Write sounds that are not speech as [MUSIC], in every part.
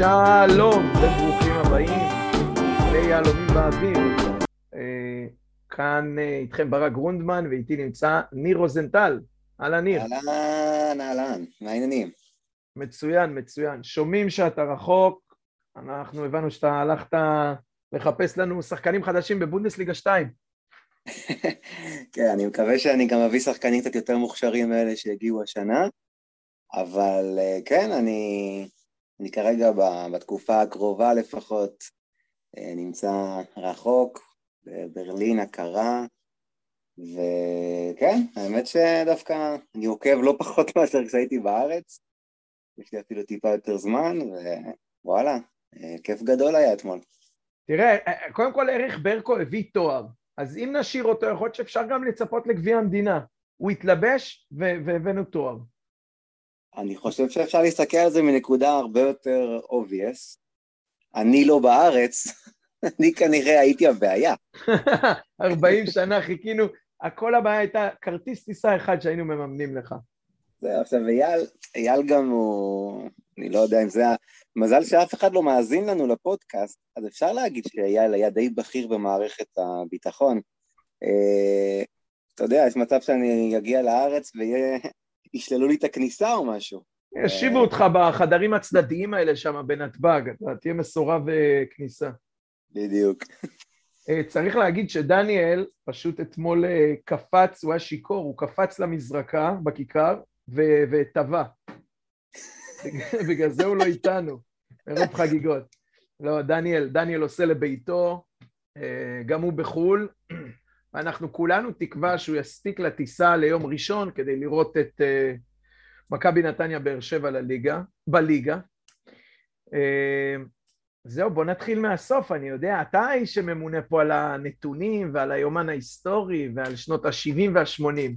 שלום וברוכים הבאים ליהלומים באוויר. אה, כאן אה, איתכם ברק גרונדמן ואיתי נמצא ניר רוזנטל. אהלן ניר. אהלן, אהלן, מה העניינים? מצוין, מצוין. שומעים שאתה רחוק, אנחנו הבנו שאתה הלכת לחפש לנו שחקנים חדשים בבונדסליגה 2. [LAUGHS] כן, אני מקווה שאני גם אביא שחקנים קצת יותר מוכשרים מאלה שהגיעו השנה, אבל אה, כן, אני, אני כרגע בתקופה הקרובה לפחות אה, נמצא רחוק, בברלין הקרה, וכן, האמת שדווקא אני עוקב לא פחות [LAUGHS] מאשר כשהייתי בארץ, יש לי אפילו טיפה יותר זמן, ווואלה, אה, כיף גדול היה אתמול. תראה, קודם כל אריך ברקו הביא תואר, אז אם נשאיר אותו, יכול להיות שאפשר גם לצפות לגביע המדינה. הוא התלבש והבאנו תואר. אני חושב שאפשר להסתכל על זה מנקודה הרבה יותר obvious. אני לא בארץ, [LAUGHS] אני כנראה הייתי הבעיה. [LAUGHS] 40 שנה חיכינו, הכל הבעיה הייתה כרטיס טיסה אחד שהיינו מממנים לך. זהו, עכשיו אייל, אייל גם הוא, אני לא יודע אם זה מזל שאף אחד לא מאזין לנו לפודקאסט, אז אפשר להגיד שאייל היה די בכיר במערכת הביטחון. אה, אתה יודע, יש מצב שאני אגיע לארץ וישללו לי את הכניסה או משהו. ישיבו אה, אותך בחדרים הצדדיים האלה שם בנתב"ג, אתה תהיה מסורב אה, כניסה. בדיוק. צריך להגיד שדניאל פשוט אתמול קפץ, הוא היה שיכור, הוא קפץ למזרקה בכיכר וטבע. [LAUGHS] בגלל זה הוא לא איתנו, מרוב חגיגות. לא, דניאל, דניאל עושה לביתו, אה, גם הוא בחו"ל, ואנחנו כולנו תקווה שהוא יספיק לטיסה ליום ראשון כדי לראות את אה, מכבי נתניה באר שבע לליגה, בליגה. אה, זהו, בוא נתחיל מהסוף, אני יודע, אתה האיש שממונה פה על הנתונים ועל היומן ההיסטורי ועל שנות ה-70 וה-80.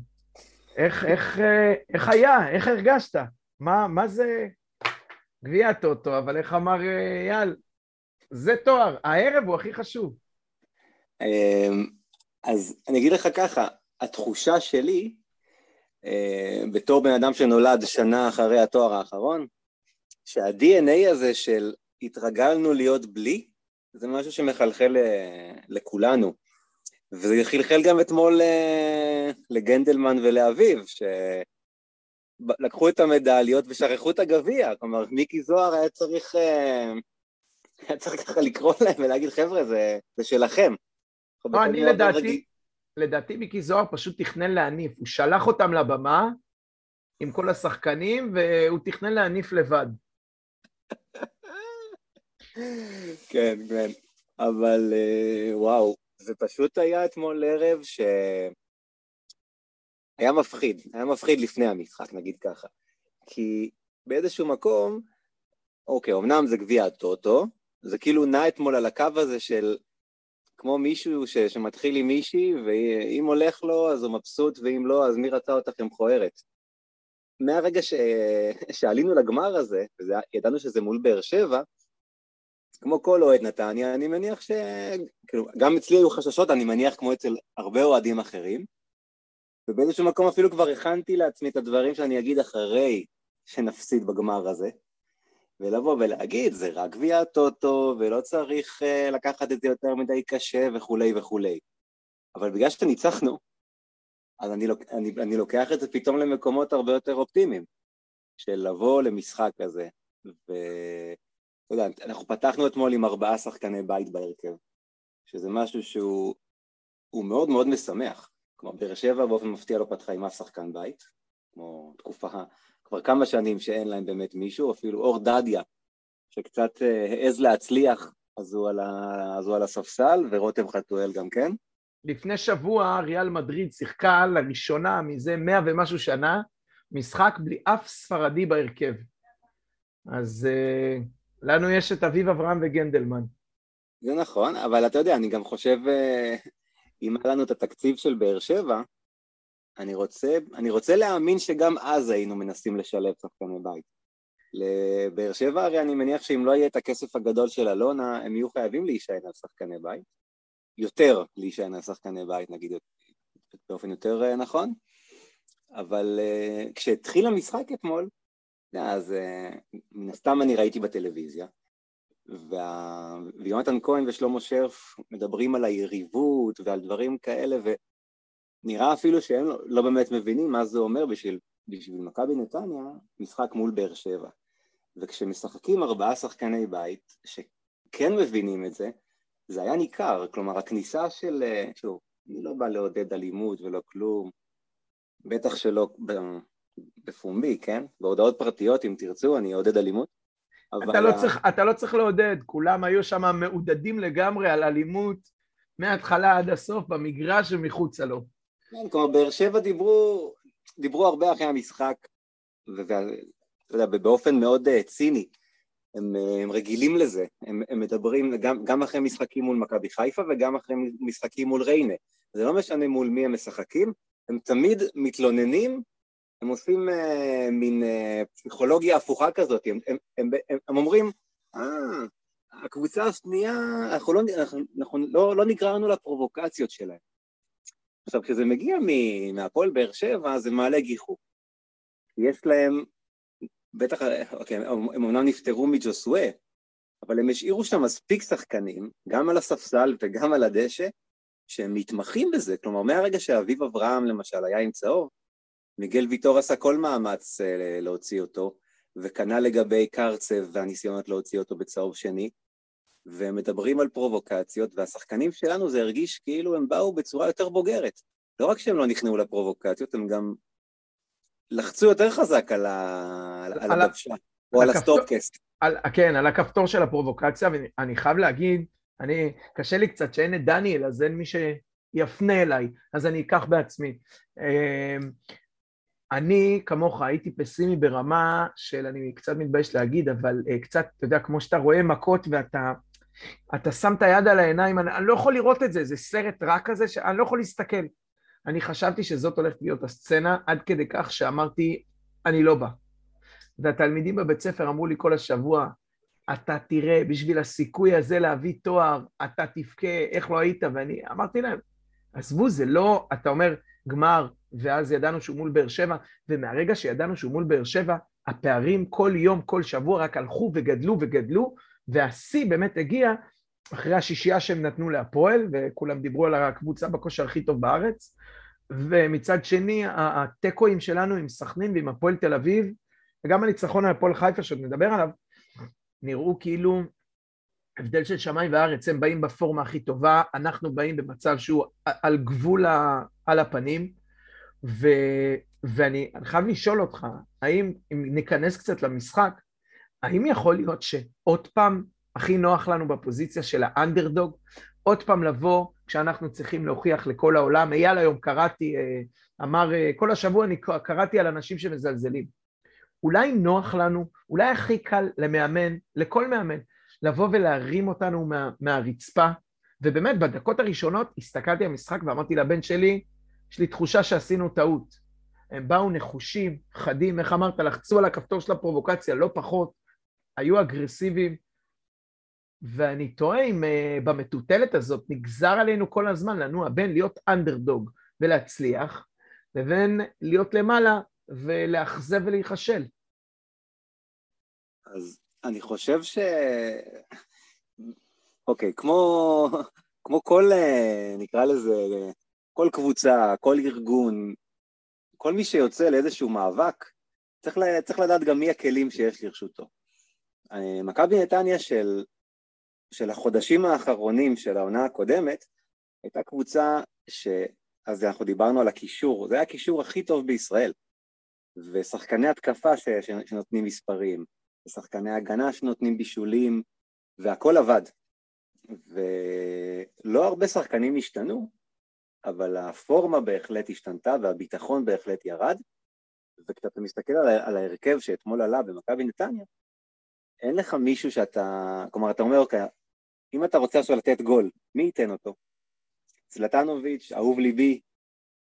איך, איך, איך היה? איך הרגשת? מה, מה זה גביע הטוטו, אבל איך אמר אה, אייל? זה תואר, הערב הוא הכי חשוב. אז אני אגיד לך ככה, התחושה שלי, אה, בתור בן אדם שנולד שנה אחרי התואר האחרון, שה-DNA הזה של התרגלנו להיות בלי, זה משהו שמחלחל אה, לכולנו. וזה חלחל גם אתמול לגנדלמן ולאביב, לקחו את המדליות ושכחו את הגביע, כלומר מיקי זוהר היה צריך, אה, היה צריך ככה לקרוא להם ולהגיד חבר'ה זה, זה שלכם. לא, אני לדעתי, לדעתי מיקי זוהר פשוט תכנן להניף, הוא שלח אותם לבמה עם כל השחקנים והוא תכנן להניף לבד. [LAUGHS] כן, כן, אבל אה, וואו, זה פשוט היה אתמול ערב ש... היה מפחיד, היה מפחיד לפני המשחק, נגיד ככה. כי באיזשהו מקום, אוקיי, אמנם זה גביע הטוטו, זה כאילו נע אתמול על הקו הזה של כמו מישהו ש, שמתחיל עם מישהי, ואם הולך לו אז הוא מבסוט, ואם לא, אז מי רצה אותך עם מכוערת. מהרגע ש... שעלינו לגמר הזה, וידענו שזה מול באר שבע, כמו כל אוהד נתניה, אני מניח ש... כאילו, גם אצלי היו חששות, אני מניח כמו אצל הרבה אוהדים אחרים, ובאיזשהו מקום אפילו כבר הכנתי לעצמי את הדברים שאני אגיד אחרי שנפסיד בגמר הזה, ולבוא ולהגיד, זה רק גביע הטוטו, ולא צריך uh, לקחת את זה יותר מדי קשה וכולי וכולי. אבל בגלל שניצחנו, אז אני, אני, אני לוקח את זה פתאום למקומות הרבה יותר אופטימיים, של לבוא למשחק כזה, ואתה יודע, אנחנו פתחנו אתמול עם ארבעה שחקני בית בהרכב, שזה משהו שהוא מאוד מאוד משמח. כלומר, באר שבע באופן מפתיע לא פתחה עם אף שחקן בית, כמו תקופה, כבר כמה שנים שאין להם באמת מישהו, אפילו אור דדיה, שקצת אה, העז להצליח, אז הוא על, ה... אז הוא על הספסל, ורותם חתואל גם כן. לפני שבוע ריאל מדריד שיחקה לראשונה מזה מאה ומשהו שנה, משחק בלי אף ספרדי בהרכב. אז uh, לנו יש את אביב אברהם וגנדלמן. זה נכון, אבל אתה יודע, אני גם חושב, uh, אם היה לנו את התקציב של באר שבע, אני רוצה, אני רוצה להאמין שגם אז היינו מנסים לשלב שחקני בית. לבאר שבע הרי אני מניח שאם לא יהיה את הכסף הגדול של אלונה, הם יהיו חייבים להישען על שחקני בית. יותר להישען על שחקני בית, נגיד באופן יותר אה, נכון. אבל uh, כשהתחיל המשחק אתמול, אז uh, מן הסתם אני ראיתי בטלוויזיה, וה... ויונתן כהן ושלמה שרף מדברים על היריבות ועל דברים כאלה, ונראה אפילו שהם לא, לא באמת מבינים מה זה אומר בשביל, בשביל מכבי נתניה, משחק מול באר שבע. וכשמשחקים ארבעה שחקני בית, שכן מבינים את זה, זה היה ניכר, כלומר הכניסה של, שוב, אני לא בא לעודד אלימות ולא כלום, בטח שלא בפומבי, כן? בהודעות פרטיות, אם תרצו, אני אעודד אלימות. אבל... אתה, לא צריך, אתה לא צריך לעודד, כולם היו שם מעודדים לגמרי על אלימות מההתחלה עד הסוף, במגרש ומחוצה לו. כן, כלומר, באר שבע דיברו, דיברו הרבה אחרי המשחק, ואתה יודע, באופן מאוד uh, ציני. הם, הם רגילים לזה, הם, הם מדברים גם, גם אחרי משחקים מול מכבי חיפה וגם אחרי משחקים מול ריינה. זה לא משנה מול מי הם משחקים, הם תמיד מתלוננים, הם עושים uh, מין uh, פסיכולוגיה הפוכה כזאת, הם, הם, הם, הם, הם אומרים, אה, הקבוצה השנייה, אנחנו, לא, אנחנו, אנחנו לא, לא נגררנו לפרובוקציות שלהם. עכשיו, כשזה מגיע מהפועל באר שבע, זה מעלה גיחוך. יש להם בטח, אוקיי, הם אומנם נפטרו מג'וסווה, אבל הם השאירו שם מספיק שחקנים, גם על הספסל וגם על הדשא, שהם מתמחים בזה. כלומר, מהרגע שאביב אברהם למשל היה עם צהוב, מיגל ויטור עשה כל מאמץ אה, להוציא אותו, וכנ"ל לגבי קרצב והניסיונות להוציא אותו בצהוב שני, והם מדברים על פרובוקציות, והשחקנים שלנו זה הרגיש כאילו הם באו בצורה יותר בוגרת. לא רק שהם לא נכנעו לפרובוקציות, הם גם לחצו יותר חזק על, ה... על, על הדוושה, או על הסטופקסט. על, כן, על הכפתור של הפרובוקציה, ואני חייב להגיד, אני, קשה לי קצת שאין את דניאל, אז אין מי שיפנה אליי, אז אני אקח בעצמי. אמ, אני כמוך הייתי פסימי ברמה של, אני קצת מתבייש להגיד, אבל אה, קצת, אתה יודע, כמו שאתה רואה מכות ואתה אתה שם את היד על העיניים, אני, אני לא יכול לראות את זה, זה סרט רע כזה שאני לא יכול להסתכל. אני חשבתי שזאת הולכת להיות הסצנה, עד כדי כך שאמרתי, אני לא בא. והתלמידים בבית ספר אמרו לי כל השבוע, אתה תראה, בשביל הסיכוי הזה להביא תואר, אתה תבכה, איך לא היית? ואני אמרתי להם, עזבו, זה לא, אתה אומר, גמר, ואז ידענו שהוא מול באר שבע, ומהרגע שידענו שהוא מול באר שבע, הפערים כל יום, כל שבוע רק הלכו וגדלו וגדלו, והשיא באמת הגיע אחרי השישייה שהם נתנו להפועל, וכולם דיברו על הקבוצה בכושר הכי טוב בארץ, ומצד שני, התיקואים שלנו עם סכנין ועם הפועל תל אביב, וגם הניצחון על הפועל חיפה שעוד נדבר עליו, נראו כאילו הבדל של שמיים וארץ, הם באים בפורמה הכי טובה, אנחנו באים במצב שהוא על גבול ה, על הפנים, ו, ואני חייב לשאול אותך, האם, אם ניכנס קצת למשחק, האם יכול להיות שעוד פעם הכי נוח לנו בפוזיציה של האנדרדוג, עוד פעם לבוא כשאנחנו צריכים להוכיח לכל העולם. אייל היום קראתי, אה, אמר, אה, כל השבוע אני קראתי על אנשים שמזלזלים. אולי נוח לנו, אולי הכי קל למאמן, לכל מאמן, לבוא ולהרים אותנו מה, מהרצפה, ובאמת בדקות הראשונות הסתכלתי על המשחק ואמרתי לבן שלי, יש לי תחושה שעשינו טעות. הם באו נחושים, חדים, איך אמרת, לחצו על הכפתור של הפרובוקציה, לא פחות, היו אגרסיביים, ואני תוהה אם uh, במטוטלת הזאת נגזר עלינו כל הזמן לנוע בין להיות אנדרדוג ולהצליח, לבין להיות למעלה ולאכזב ולהיכשל. אז אני חושב ש... אוקיי, כמו, כמו כל, אה, נקרא לזה, כל קבוצה, כל ארגון, כל מי שיוצא לאיזשהו מאבק, צריך, צריך לדעת גם מי הכלים שיש לרשותו. מכבי נתניה של של החודשים האחרונים של העונה הקודמת, הייתה קבוצה ש... אז אנחנו דיברנו על הקישור, זה היה הקישור הכי טוב בישראל. ושחקני התקפה. ש... שנותנים מספרים, ושחקני הגנה שנותנים בישולים, והכל עבד. ולא הרבה שחקנים השתנו, אבל הפורמה בהחלט השתנתה והביטחון בהחלט ירד. וכשאתה מסתכל על, על ההרכב שאתמול עלה במכבי נתניה, אין לך מישהו שאתה, כלומר, אתה אומר, אוקיי, אם אתה רוצה עכשיו לתת גול, מי ייתן אותו? זלטנוביץ', אהוב ליבי,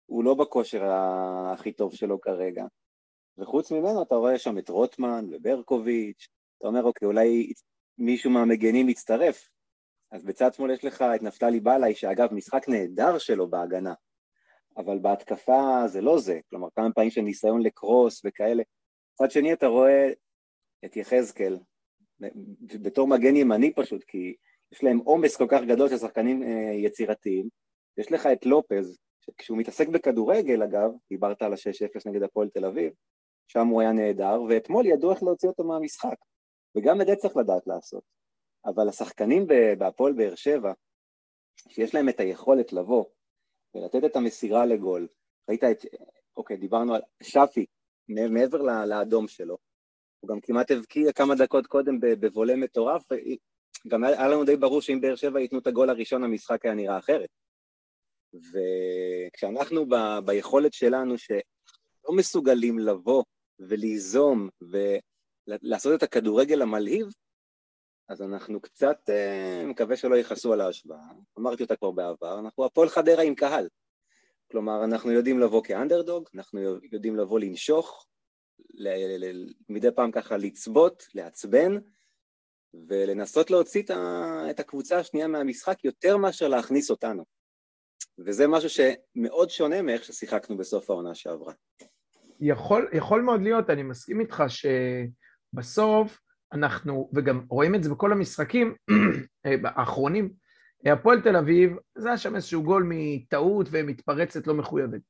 הוא לא בכושר הכי טוב שלו כרגע. וחוץ ממנו אתה רואה שם את רוטמן וברקוביץ', אתה אומר, אוקיי, אולי מישהו מהמגנים יצטרף. אז בצד שמאל יש לך את נפתלי בלעי, שאגב, משחק נהדר שלו בהגנה, אבל בהתקפה זה לא זה, כלומר, כמה פעמים של ניסיון לקרוס וכאלה. מצד שני אתה רואה את יחזקאל, בתור מגן ימני פשוט, כי יש להם עומס כל כך גדול של שחקנים אה, יצירתיים, יש לך את לופז, כשהוא מתעסק בכדורגל אגב, דיברת על ה-6-0 נגד הפועל תל אביב, שם הוא היה נהדר, ואתמול ידעו איך להוציא אותו מהמשחק, וגם את זה צריך לדעת לעשות. אבל השחקנים בהפועל באר שבע, שיש להם את היכולת לבוא ולתת את המסירה לגול, ראית את, אוקיי, דיברנו על שפי, מעבר לאדום שלו, הוא גם כמעט הבקיע כמה דקות קודם בבולה מטורף, גם היה לנו די ברור שאם באר שבע ייתנו את הגול הראשון, המשחק היה נראה אחרת. וכשאנחנו ב, ביכולת שלנו, שלא מסוגלים לבוא וליזום ולעשות את הכדורגל המלהיב, אז אנחנו קצת, אה, מקווה שלא יכעסו על ההשוואה, אמרתי אותה כבר בעבר, אנחנו הפועל חדרה עם קהל. כלומר, אנחנו יודעים לבוא כאנדרדוג, אנחנו יודעים לבוא לנשוך, מדי פעם ככה לצבות, לעצבן, ולנסות להוציא את הקבוצה השנייה מהמשחק יותר מאשר להכניס אותנו. וזה משהו שמאוד שונה מאיך ששיחקנו בסוף העונה שעברה. יכול, יכול מאוד להיות, אני מסכים איתך שבסוף אנחנו, וגם רואים את זה בכל המשחקים [CLEARS THROAT] האחרונים, הפועל תל אביב, זה היה שם איזשהו גול מטעות ומתפרצת לא מחויבת.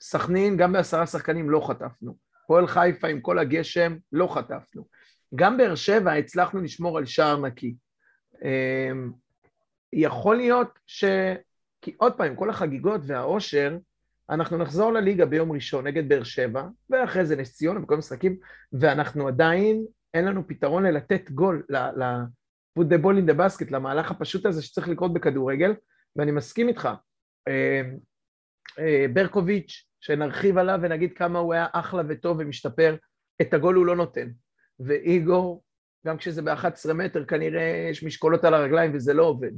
סכנין, גם בעשרה שחקנים לא חטפנו. פועל חיפה עם כל הגשם, לא חטפנו. גם באר שבע הצלחנו לשמור על שער נקי. אמ, יכול להיות ש... כי עוד פעם, עם כל החגיגות והאושר, אנחנו נחזור לליגה ביום ראשון נגד באר שבע, ואחרי זה נס ציונה וכל המשחקים, ואנחנו עדיין, אין לנו פתרון ללתת גול, put the ball in the basket, למהלך הפשוט הזה שצריך לקרות בכדורגל, ואני מסכים איתך. אה, אה, ברקוביץ', שנרחיב עליו ונגיד כמה הוא היה אחלה וטוב ומשתפר, את הגול הוא לא נותן. ואיגור, גם כשזה ב-11 מטר, כנראה יש משקולות על הרגליים וזה לא עובד.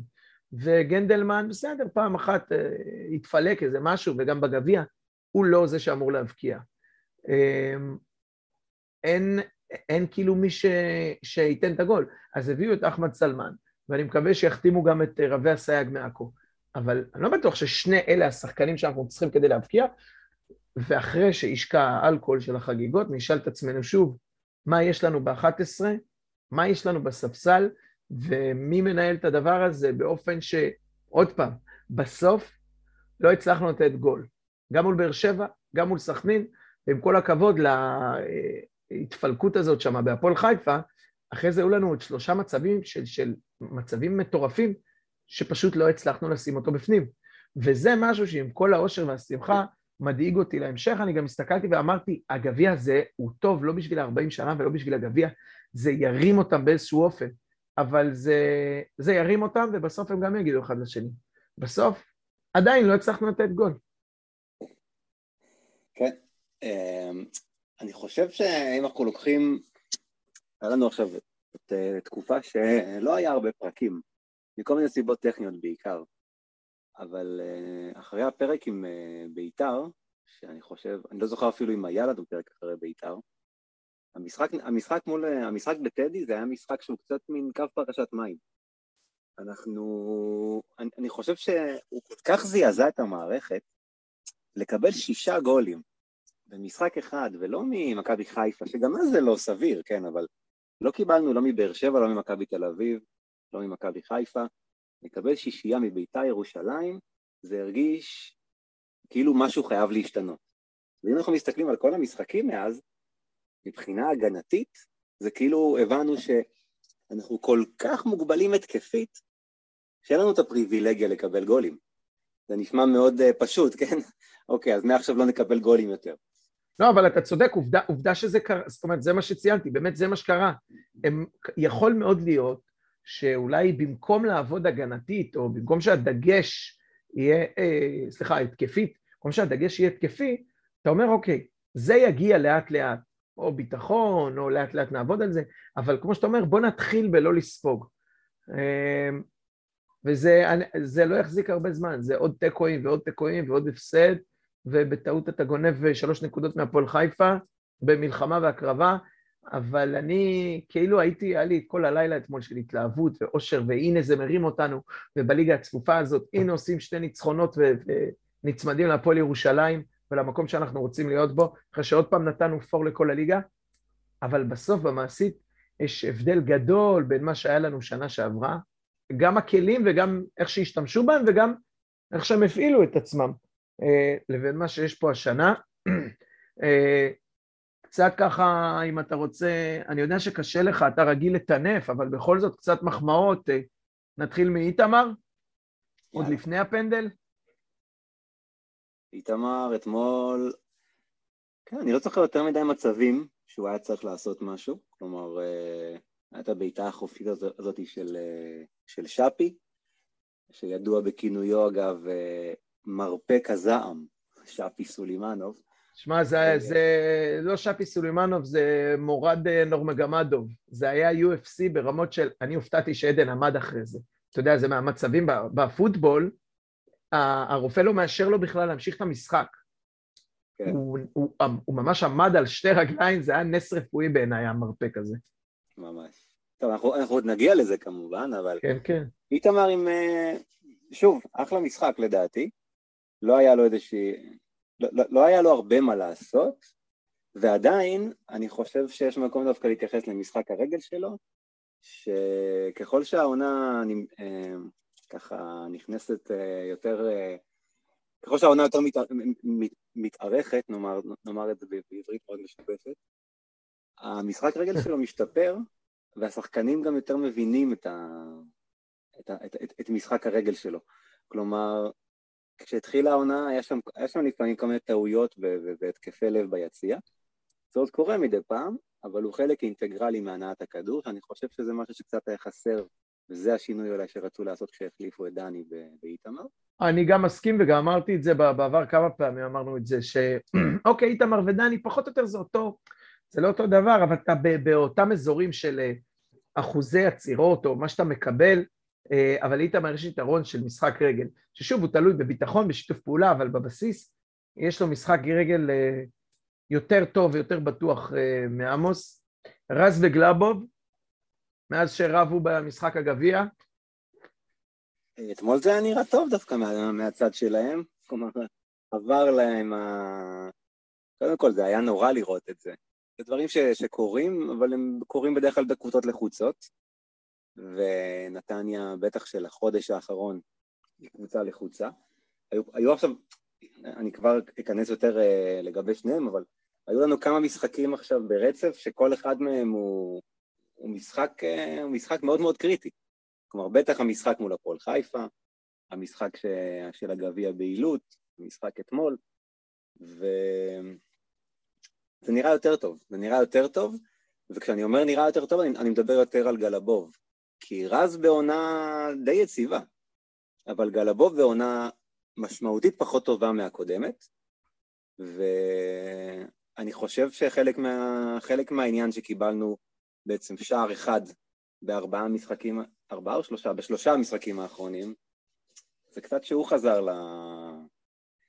וגנדלמן, בסדר, פעם אחת אה, התפלק איזה משהו, וגם בגביע, הוא לא זה שאמור להבקיע. אין, אין כאילו מי ש... שייתן את הגול. אז הביאו את אחמד סלמן, ואני מקווה שיחתימו גם את אה, רבי הסייג מעכו. אבל אני לא בטוח ששני אלה השחקנים שאנחנו צריכים כדי להבקיע, ואחרי שישקע האלכוהול של החגיגות, נשאל את עצמנו שוב, מה יש לנו ב-11, מה יש לנו בספסל, ומי מנהל את הדבר הזה באופן ש... עוד פעם, בסוף לא הצלחנו לתת גול. גם מול באר שבע, גם מול סכנין, ועם כל הכבוד ההתפלקות הזאת שם בהפועל חיפה, אחרי זה היו לנו עוד שלושה מצבים של, של מצבים מטורפים, שפשוט לא הצלחנו לשים אותו בפנים. וזה משהו שעם כל העושר והשמחה מדאיג אותי להמשך. אני גם הסתכלתי ואמרתי, הגביע הזה הוא טוב לא בשביל 40 שנה ולא בשביל הגביע, זה ירים אותם באיזשהו אופן, אבל זה, זה ירים אותם ובסוף הם גם יגידו אחד לשני. בסוף עדיין לא הצלחנו לתת גול. כן. אמ, אני חושב שאם אנחנו לוקחים, היה לנו עכשיו אה, תקופה שלא היה הרבה פרקים, מכל מיני סיבות טכניות בעיקר, אבל אה, אחרי הפרק עם אה, בית"ר, שאני חושב, אני לא זוכר אפילו אם היה לנו פרק אחרי בית"ר, המשחק, המשחק מול, המשחק בטדי זה היה משחק שהוא קצת מין קו פרשת מים. אנחנו, אני, אני חושב שהוא כל כך זעזע את המערכת לקבל שישה גולים במשחק אחד, ולא ממכבי חיפה, שגם אז זה לא סביר, כן, אבל לא קיבלנו לא מבאר שבע, לא ממכבי תל אביב, לא ממכבי חיפה, לקבל שישייה מביתר ירושלים, זה הרגיש כאילו משהו חייב להשתנות. ואם אנחנו מסתכלים על כל המשחקים מאז, מבחינה הגנתית, זה כאילו הבנו שאנחנו כל כך מוגבלים התקפית, שאין לנו את הפריבילגיה לקבל גולים. זה נשמע מאוד uh, פשוט, [LAUGHS] כן? אוקיי, אז מעכשיו לא נקבל גולים יותר. לא, אבל אתה צודק, עובדה, עובדה שזה קרה, זאת אומרת, זה מה שציינתי, באמת זה מה שקרה. הם, יכול מאוד להיות שאולי במקום לעבוד הגנתית, או במקום שהדגש יהיה, אה, סליחה, התקפית, במקום שהדגש יהיה התקפי, אתה אומר, אוקיי, זה יגיע לאט לאט, או ביטחון, או לאט לאט נעבוד על זה, אבל כמו שאתה אומר, בוא נתחיל בלא לספוג. אה, וזה לא יחזיק הרבה זמן, זה עוד תיקואים ועוד תיקואים ועוד הפסד, ובטעות אתה גונב שלוש נקודות מהפועל חיפה במלחמה והקרבה, אבל אני כאילו הייתי, היה לי כל הלילה אתמול של התלהבות ואושר, והנה זה מרים אותנו, ובליגה הצפופה הזאת, הנה עושים שתי ניצחונות ונצמדים להפועל ירושלים ולמקום שאנחנו רוצים להיות בו, אחרי שעוד פעם נתנו פור לכל הליגה, אבל בסוף במעשית יש הבדל גדול בין מה שהיה לנו שנה שעברה, גם הכלים וגם איך שהשתמשו בהם וגם איך שהם הפעילו את עצמם, אה, לבין מה שיש פה השנה. [CLEARS THROAT] אה, קצת ככה, אם אתה רוצה, אני יודע שקשה לך, אתה רגיל לטנף, אבל בכל זאת קצת מחמאות. אה, נתחיל מאיתמר, עוד לפני הפנדל. איתמר אתמול, כן, אני לא זוכר יותר מדי מצבים שהוא היה צריך לעשות משהו, כלומר, הייתה הבעיטה החופית הזאת של, של שפי, שידוע בכינויו אגב מרפק הזעם, שפי סולימנוב. שמע, זה, זה לא שפי סולימנוב, זה מורד אה, נורמגמדוב. זה היה UFC ברמות של... אני הופתעתי שעדן עמד אחרי זה. אתה יודע, זה מהמצבים בפוטבול, הרופא לא מאשר לו בכלל להמשיך את המשחק. כן. הוא, הוא, הוא ממש עמד על שתי רגליים, זה היה נס רפואי בעיניי, המרפק הזה. ממש. טוב, אנחנו, אנחנו עוד נגיע לזה כמובן, אבל... כן, כן. איתמר עם... אה, שוב, אחלה משחק לדעתי. לא היה לו איזושהי... לא, לא, לא היה לו הרבה מה לעשות, ועדיין אני חושב שיש מקום דווקא להתייחס למשחק הרגל שלו, שככל שהעונה אני, אה, ככה נכנסת אה, יותר, אה, ככל שהעונה יותר מת, מת, מתארכת, נאמר, נאמר את זה בעברית מאוד משובצת, המשחק רגל שלו משתפר, והשחקנים גם יותר מבינים את, ה, את, את, את, את משחק הרגל שלו. כלומר, כשהתחילה העונה היה שם, היה שם לפעמים כל מיני טעויות והתקפי לב ביציע. זה עוד קורה מדי פעם, אבל הוא חלק אינטגרלי מהנעת הכדור, שאני חושב שזה משהו שקצת היה חסר, וזה השינוי אולי שרצו לעשות כשהחליפו את דני באיתמר. אני גם מסכים וגם אמרתי את זה בעבר כמה פעמים, אמרנו את זה, שאוקיי, [CLEARS THROAT] איתמר ודני פחות או יותר זה אותו, זה לא אותו דבר, אבל אתה באותם אזורים של אה, אחוזי עצירות או מה שאתה מקבל, אבל איתמר יש יתרון של משחק רגל, ששוב הוא תלוי בביטחון, בשיתוף פעולה, אבל בבסיס יש לו משחק רגל אה, יותר טוב ויותר בטוח אה, מעמוס. רז וגלאבוב, מאז שרבו במשחק הגביע. אתמול זה היה נראה טוב דווקא מה, מהצד שלהם, כלומר עבר להם ה... קודם כל זה היה נורא לראות את זה. זה דברים ש, שקורים, אבל הם קורים בדרך כלל בקבוצות לחוצות. ונתניה, בטח של החודש האחרון, היא קבוצה לחוצה. היו, היו עכשיו, אני כבר אכנס יותר uh, לגבי שניהם, אבל היו לנו כמה משחקים עכשיו ברצף, שכל אחד מהם הוא, הוא, משחק, uh, הוא משחק מאוד מאוד קריטי. כלומר, בטח המשחק מול הפועל חיפה, המשחק ש, של הגביע בעילות, המשחק אתמול, וזה נראה יותר טוב, זה נראה יותר טוב, וכשאני אומר נראה יותר טוב, אני, אני מדבר יותר על גלבוב, כי רז בעונה די יציבה, אבל גלבוב בעונה משמעותית פחות טובה מהקודמת, ואני חושב שחלק מה, מהעניין שקיבלנו בעצם שער אחד בארבעה משחקים, ארבעה או שלושה? בשלושה המשחקים האחרונים, זה קצת שהוא חזר ל...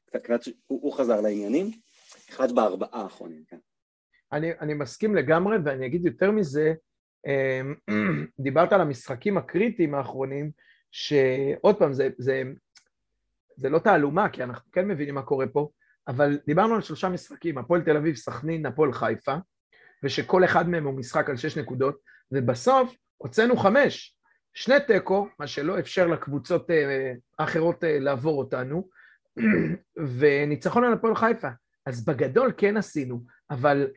קצת, קצת שהוא הוא חזר לעניינים, אחד בארבעה האחרונים, כן. אני, אני מסכים לגמרי, ואני אגיד יותר מזה, [CLEARS THROAT] דיברת על המשחקים הקריטיים האחרונים, שעוד פעם, זה, זה, זה לא תעלומה, כי אנחנו כן מבינים מה קורה פה, אבל דיברנו על שלושה משחקים, הפועל תל אביב, סכנין, הפועל חיפה, ושכל אחד מהם הוא משחק על שש נקודות, ובסוף הוצאנו חמש, שני תיקו, מה שלא אפשר לקבוצות אה, האחרות אה, לעבור אותנו, [CLEARS THROAT] וניצחון על הפועל חיפה. אז בגדול כן עשינו, אבל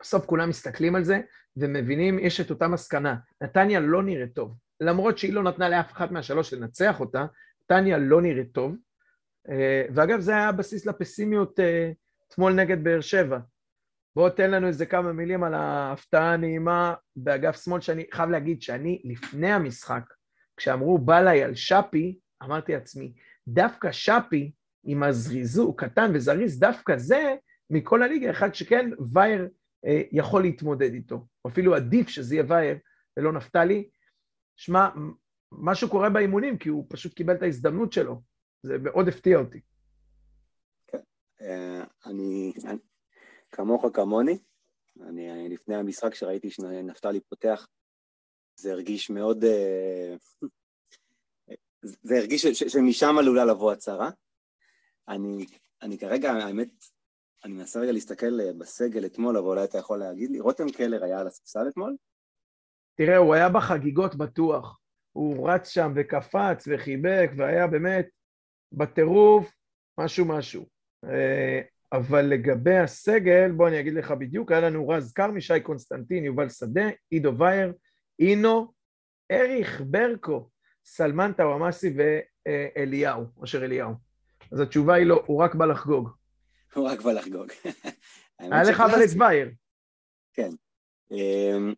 בסוף כולם מסתכלים על זה ומבינים, יש את אותה מסקנה. נתניה לא נראית טוב. למרות שהיא לא נתנה לאף אחת מהשלוש לנצח אותה, נתניה לא נראית טוב. אה, ואגב, זה היה הבסיס לפסימיות אה, אתמול נגד באר שבע. בוא תן לנו איזה כמה מילים על ההפתעה הנעימה באגף שמאל, שאני חייב להגיד שאני לפני המשחק, כשאמרו בלעי על שפי, אמרתי לעצמי, דווקא שפי עם הזריזו, הוא קטן וזריז, דווקא זה מכל הליגה, אחד שכן וייר אה, יכול להתמודד איתו, או אפילו עדיף שזה יהיה וייר ולא נפתלי. שמע, משהו קורה באימונים, כי הוא פשוט קיבל את ההזדמנות שלו, זה מאוד הפתיע אותי. כן, אה, אני, כמוך כמוני, אני לפני המשחק שראיתי שנפתלי פותח, זה הרגיש מאוד, אה, זה הרגיש שמשם עלולה לבוא הצהרה. אני, אני כרגע, האמת, אני מנסה רגע להסתכל אה, בסגל אתמול, אבל אולי אתה יכול להגיד לי, רותם קלר היה על הספסל אתמול? תראה, הוא היה בחגיגות בטוח. הוא רץ שם וקפץ וחיבק, והיה באמת בטירוף, משהו משהו. אה, אבל לגבי הסגל, בוא אני אגיד לך בדיוק, היה לנו רז כרמי, שי קונסטנטין, יובל שדה, עידו וייר, אינו, אריך ברקו, סלמן טוואמאסי ואליהו, אשר אליהו. אז התשובה היא לא, הוא רק בא לחגוג. הוא רק בא לחגוג. [LAUGHS] היה לך אבל את וייר. כן. אמ,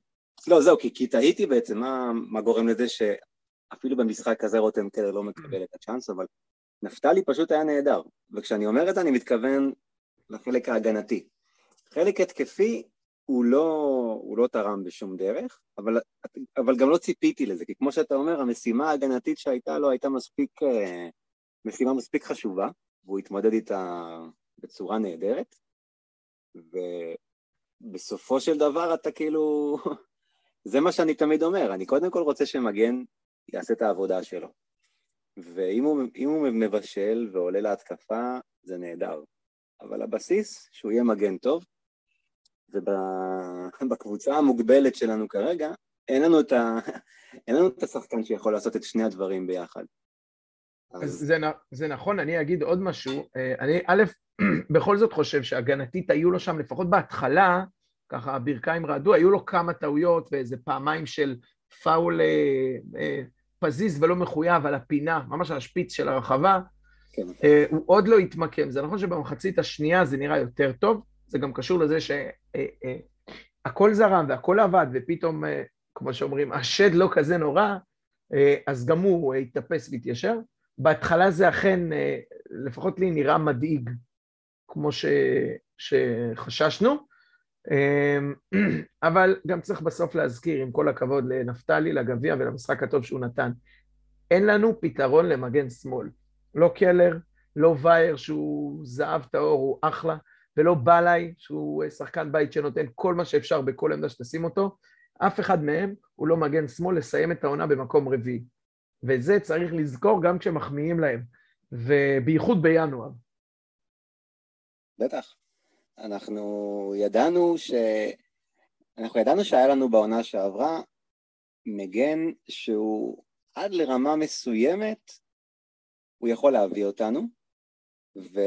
לא, זהו, כי, כי תהיתי בעצם מה, מה גורם לזה שאפילו במשחק הזה רותם קלר לא מקבל את הצ'אנס, אבל נפתלי פשוט היה נהדר. וכשאני אומר את זה אני מתכוון לחלק ההגנתי. חלק התקפי הוא לא, הוא לא תרם בשום דרך, אבל, אבל גם לא ציפיתי לזה, כי כמו שאתה אומר, המשימה ההגנתית שהייתה לו הייתה מספיק, אה, משימה מספיק חשובה, והוא התמודד איתה בצורה נהדרת, ובסופו של דבר אתה כאילו, [LAUGHS] זה מה שאני תמיד אומר, אני קודם כל רוצה שמגן יעשה את העבודה שלו. ואם הוא, הוא מבשל ועולה להתקפה, זה נהדר. אבל הבסיס, שהוא יהיה מגן טוב, ובקבוצה [LAUGHS] המוגבלת שלנו כרגע, אין לנו את, ה... [LAUGHS] אין לנו את השחקן שיכול לעשות את שני הדברים ביחד. אז זה, זה נכון, אני אגיד עוד משהו. אה, אני א', [CLEARS THROAT] בכל זאת חושב שהגנתית היו לו שם, לפחות בהתחלה, ככה הברכיים רעדו, היו לו כמה טעויות ואיזה פעמיים של פאול אה, אה, פזיז ולא מחויב על הפינה, ממש על השפיץ של הרחבה. כן. אה, הוא עוד לא התמקם. זה נכון שבמחצית השנייה זה נראה יותר טוב, זה גם קשור לזה שהכל אה, אה, זרם והכל עבד, ופתאום, כמו שאומרים, השד לא כזה נורא, אז גם הוא התאפס והתיישר. בהתחלה זה אכן, אה, לפחות לי, נראה מדאיג, כמו ש, שחששנו. אמ, [CLEARS THROAT] אבל גם צריך בסוף להזכיר, עם כל הכבוד לנפתלי, לגביע ולמשחק הטוב שהוא נתן, אין לנו פתרון למגן שמאל. לא קלר, לא וייר שהוא זהב טהור, הוא אחלה, ולא בלאי שהוא שחקן בית שנותן כל מה שאפשר בכל עמדה שתשים אותו. אף אחד מהם הוא לא מגן שמאל לסיים את העונה במקום רביעי. וזה צריך לזכור גם כשמחמיאים להם, ובייחוד בינואר. בטח. אנחנו ידענו ש... אנחנו ידענו שהיה לנו בעונה שעברה מגן שהוא עד לרמה מסוימת, הוא יכול להביא אותנו, ו...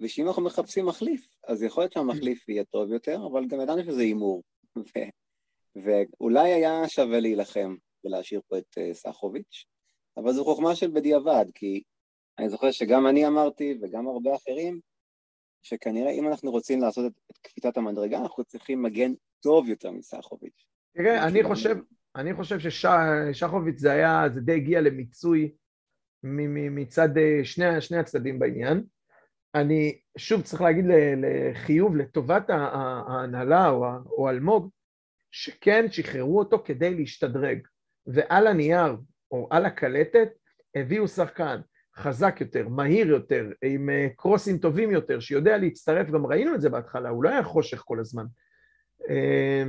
ושאם אנחנו מחפשים מחליף, אז יכול להיות שהמחליף יהיה טוב יותר, אבל גם ידענו שזה הימור. ו... ואולי היה שווה להילחם ולהשאיר פה את אה, סחוביץ', אבל זו חוכמה של בדיעבד, כי אני זוכר שגם אני אמרתי, וגם הרבה אחרים, שכנראה אם אנחנו רוצים לעשות את, את קפיצת המדרגה, אנחנו צריכים מגן טוב יותר מסחוביץ'. תראה, אני חושב, אני חושב ששחוביץ' זה היה, זה די הגיע למיצוי מצד אה, שני, שני הצדדים בעניין. אני שוב צריך להגיד לחיוב לטובת ההנהלה או אלמוג, שכן שחררו אותו כדי להשתדרג, ועל הנייר או על הקלטת הביאו שחקן חזק יותר, מהיר יותר, עם אה, קרוסים טובים יותר, שיודע להצטרף, גם ראינו את זה בהתחלה, הוא לא היה חושך כל הזמן. אה,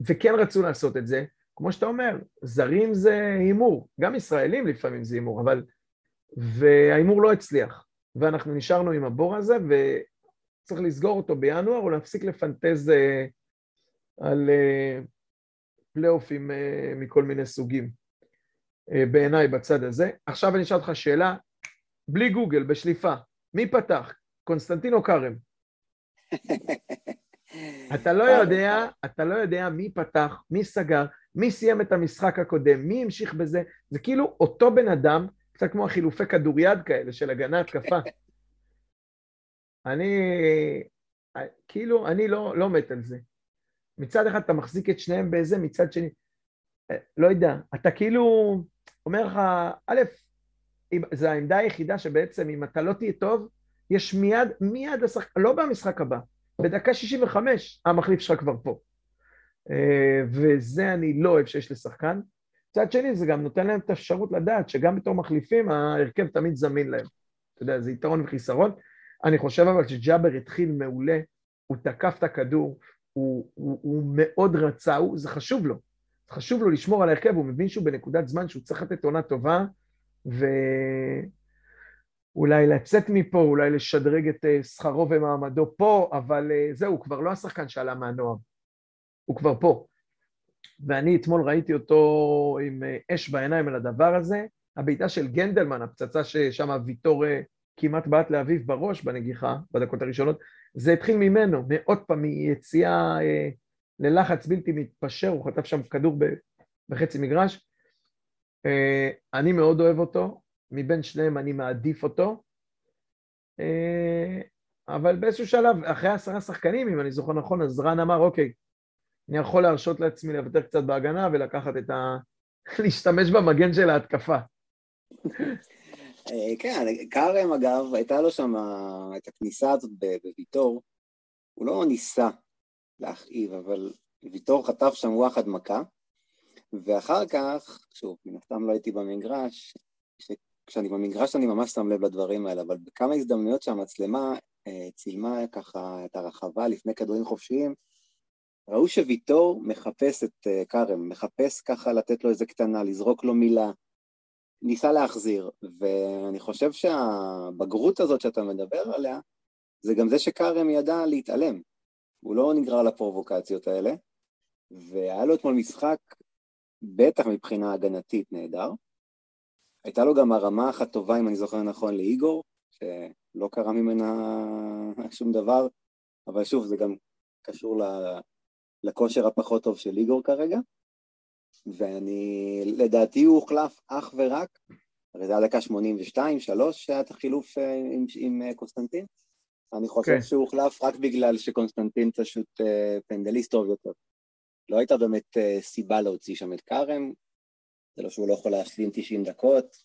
וכן רצו לעשות את זה, כמו שאתה אומר, זרים זה הימור, גם ישראלים לפעמים זה הימור, אבל... וההימור לא הצליח, ואנחנו נשארנו עם הבור הזה, וצריך לסגור אותו בינואר, או להפסיק לפנטז אה, על פלייאופים מכל מיני סוגים. אה, בעיניי בצד הזה. עכשיו אני אשאל אותך שאלה, בלי גוגל, בשליפה, מי פתח? קונסטנטין או כרם? [LAUGHS] אתה לא יודע, אתה לא יודע מי פתח, מי סגר, מי סיים את המשחק הקודם, מי המשיך בזה, זה כאילו אותו בן אדם, קצת כמו החילופי כדוריד כאלה של הגנה התקפה. [LAUGHS] אני, כאילו, אני לא, לא מת על זה. מצד אחד אתה מחזיק את שניהם באיזה, מצד שני, אה, לא יודע, אתה כאילו, אומר לך, א', זו העמדה היחידה שבעצם אם אתה לא תהיה טוב, יש מיד, מיד השחק... לא במשחק הבא, בדקה 65 המחליף שלך כבר פה. אה, וזה אני לא אוהב שיש לשחקן. מצד שני זה גם נותן להם את האפשרות לדעת שגם בתור מחליפים ההרכב תמיד זמין להם. אתה יודע, זה יתרון וחיסרון. אני חושב אבל שג'אבר התחיל מעולה, הוא תקף את הכדור, הוא, הוא, הוא מאוד רצה, הוא, זה חשוב לו. חשוב לו לשמור על ההרכב, הוא מבין שהוא בנקודת זמן שהוא צריך לתת עונה טובה, ואולי לצאת מפה, אולי לשדרג את אה, שכרו ומעמדו פה, אבל אה, זהו, הוא כבר לא השחקן שעלה מהנוער, הוא כבר פה. ואני אתמול ראיתי אותו עם אה, אש בעיניים על הדבר הזה. הבעיטה של גנדלמן, הפצצה ששם ויטור כמעט בעט לאביב בראש בנגיחה, בדקות הראשונות, זה התחיל ממנו, מעוד פעם, מיציאה אה, ללחץ בלתי מתפשר, הוא חטף שם כדור בחצי מגרש. אה, אני מאוד אוהב אותו, מבין שניהם אני מעדיף אותו, אה, אבל באיזשהו שלב, אחרי עשרה שחקנים, אם אני זוכר נכון, אז רן אמר, אוקיי, אני יכול להרשות לעצמי לוותר קצת בהגנה ולקחת את ה... [LAUGHS] להשתמש במגן של ההתקפה. אה, כן, כרם אגב, הייתה לו שם את הכניסה הזאת בוויטור, הוא לא ניסה להכאיב, אבל ויטור חטף שם וואחד מכה, ואחר כך, שוב, מן הסתם לא הייתי במגרש, כשאני במגרש אני ממש שם לב לדברים האלה, אבל בכמה הזדמנויות שהמצלמה אה, צילמה ככה את הרחבה לפני כדורים חופשיים, ראו שוויטור מחפש את אה, כרם, מחפש ככה לתת לו איזה קטנה, לזרוק לו מילה, ניסה להחזיר, ואני חושב שהבגרות הזאת שאתה מדבר עליה, זה גם זה שכרם ידע להתעלם. הוא לא נגרר לפרובוקציות האלה, והיה לו אתמול משחק, בטח מבחינה הגנתית, נהדר. הייתה לו גם הרמה אחת טובה, אם אני זוכר נכון, לאיגור, שלא קרה ממנה [LAUGHS] שום דבר, אבל שוב, זה גם קשור לכושר הפחות טוב של איגור כרגע. ואני, לדעתי הוא הוחלף אך ורק, הרי זה היה דקה 82, 3 שהיה את החילוף אה, עם, עם אה, קונסטנטין. אני חושב okay. כן. שהוא הוחלף רק בגלל שקונסטנטין פשוט אה, פנדליסט טוב יותר. לא הייתה באמת סיבה להוציא שם את כרם, זה לא שהוא לא יכול להשלים 90 דקות,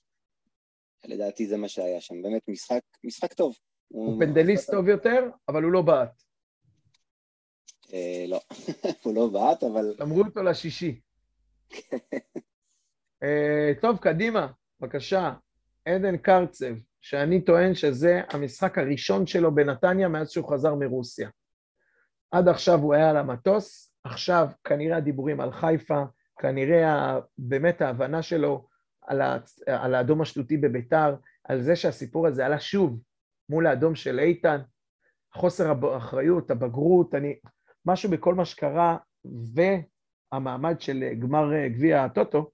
לדעתי זה מה שהיה שם, באמת משחק, משחק טוב. הוא, פנדליסט טוב יותר, אבל הוא לא בעט. אה, לא, [LAUGHS] הוא לא בעט, אבל... אמרו אותו לשישי. אה, טוב, קדימה, בבקשה. עדן קרצב, שאני טוען שזה המשחק הראשון שלו בנתניה מאז שהוא חזר מרוסיה. עד עכשיו הוא היה על המטוס, עכשיו כנראה הדיבורים על חיפה, כנראה באמת ההבנה שלו על, ה... על האדום השטותי בביתר, על זה שהסיפור הזה עלה שוב מול האדום של איתן, חוסר האחריות, הבגרות, אני... משהו בכל מה שקרה, והמעמד של גמר אה, גביע הטוטו,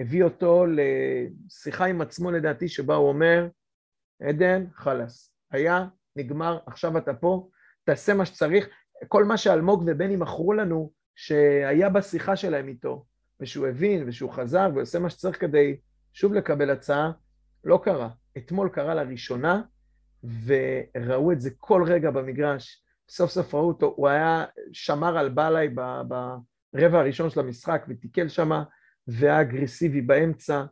הביא אותו לשיחה עם עצמו לדעתי, שבה הוא אומר, עדן, חלאס, היה, נגמר, עכשיו אתה פה, תעשה מה שצריך. כל מה שאלמוג ובני מכרו לנו, שהיה בשיחה שלהם איתו, ושהוא הבין, ושהוא חזר, ועושה מה שצריך כדי שוב לקבל הצעה, לא קרה. אתמול קרה לראשונה, וראו את זה כל רגע במגרש. סוף סוף ראו אותו, הוא היה, שמר על בלאי ברבע הראשון של המשחק ותיקל שמה, והיה אגרסיבי באמצע,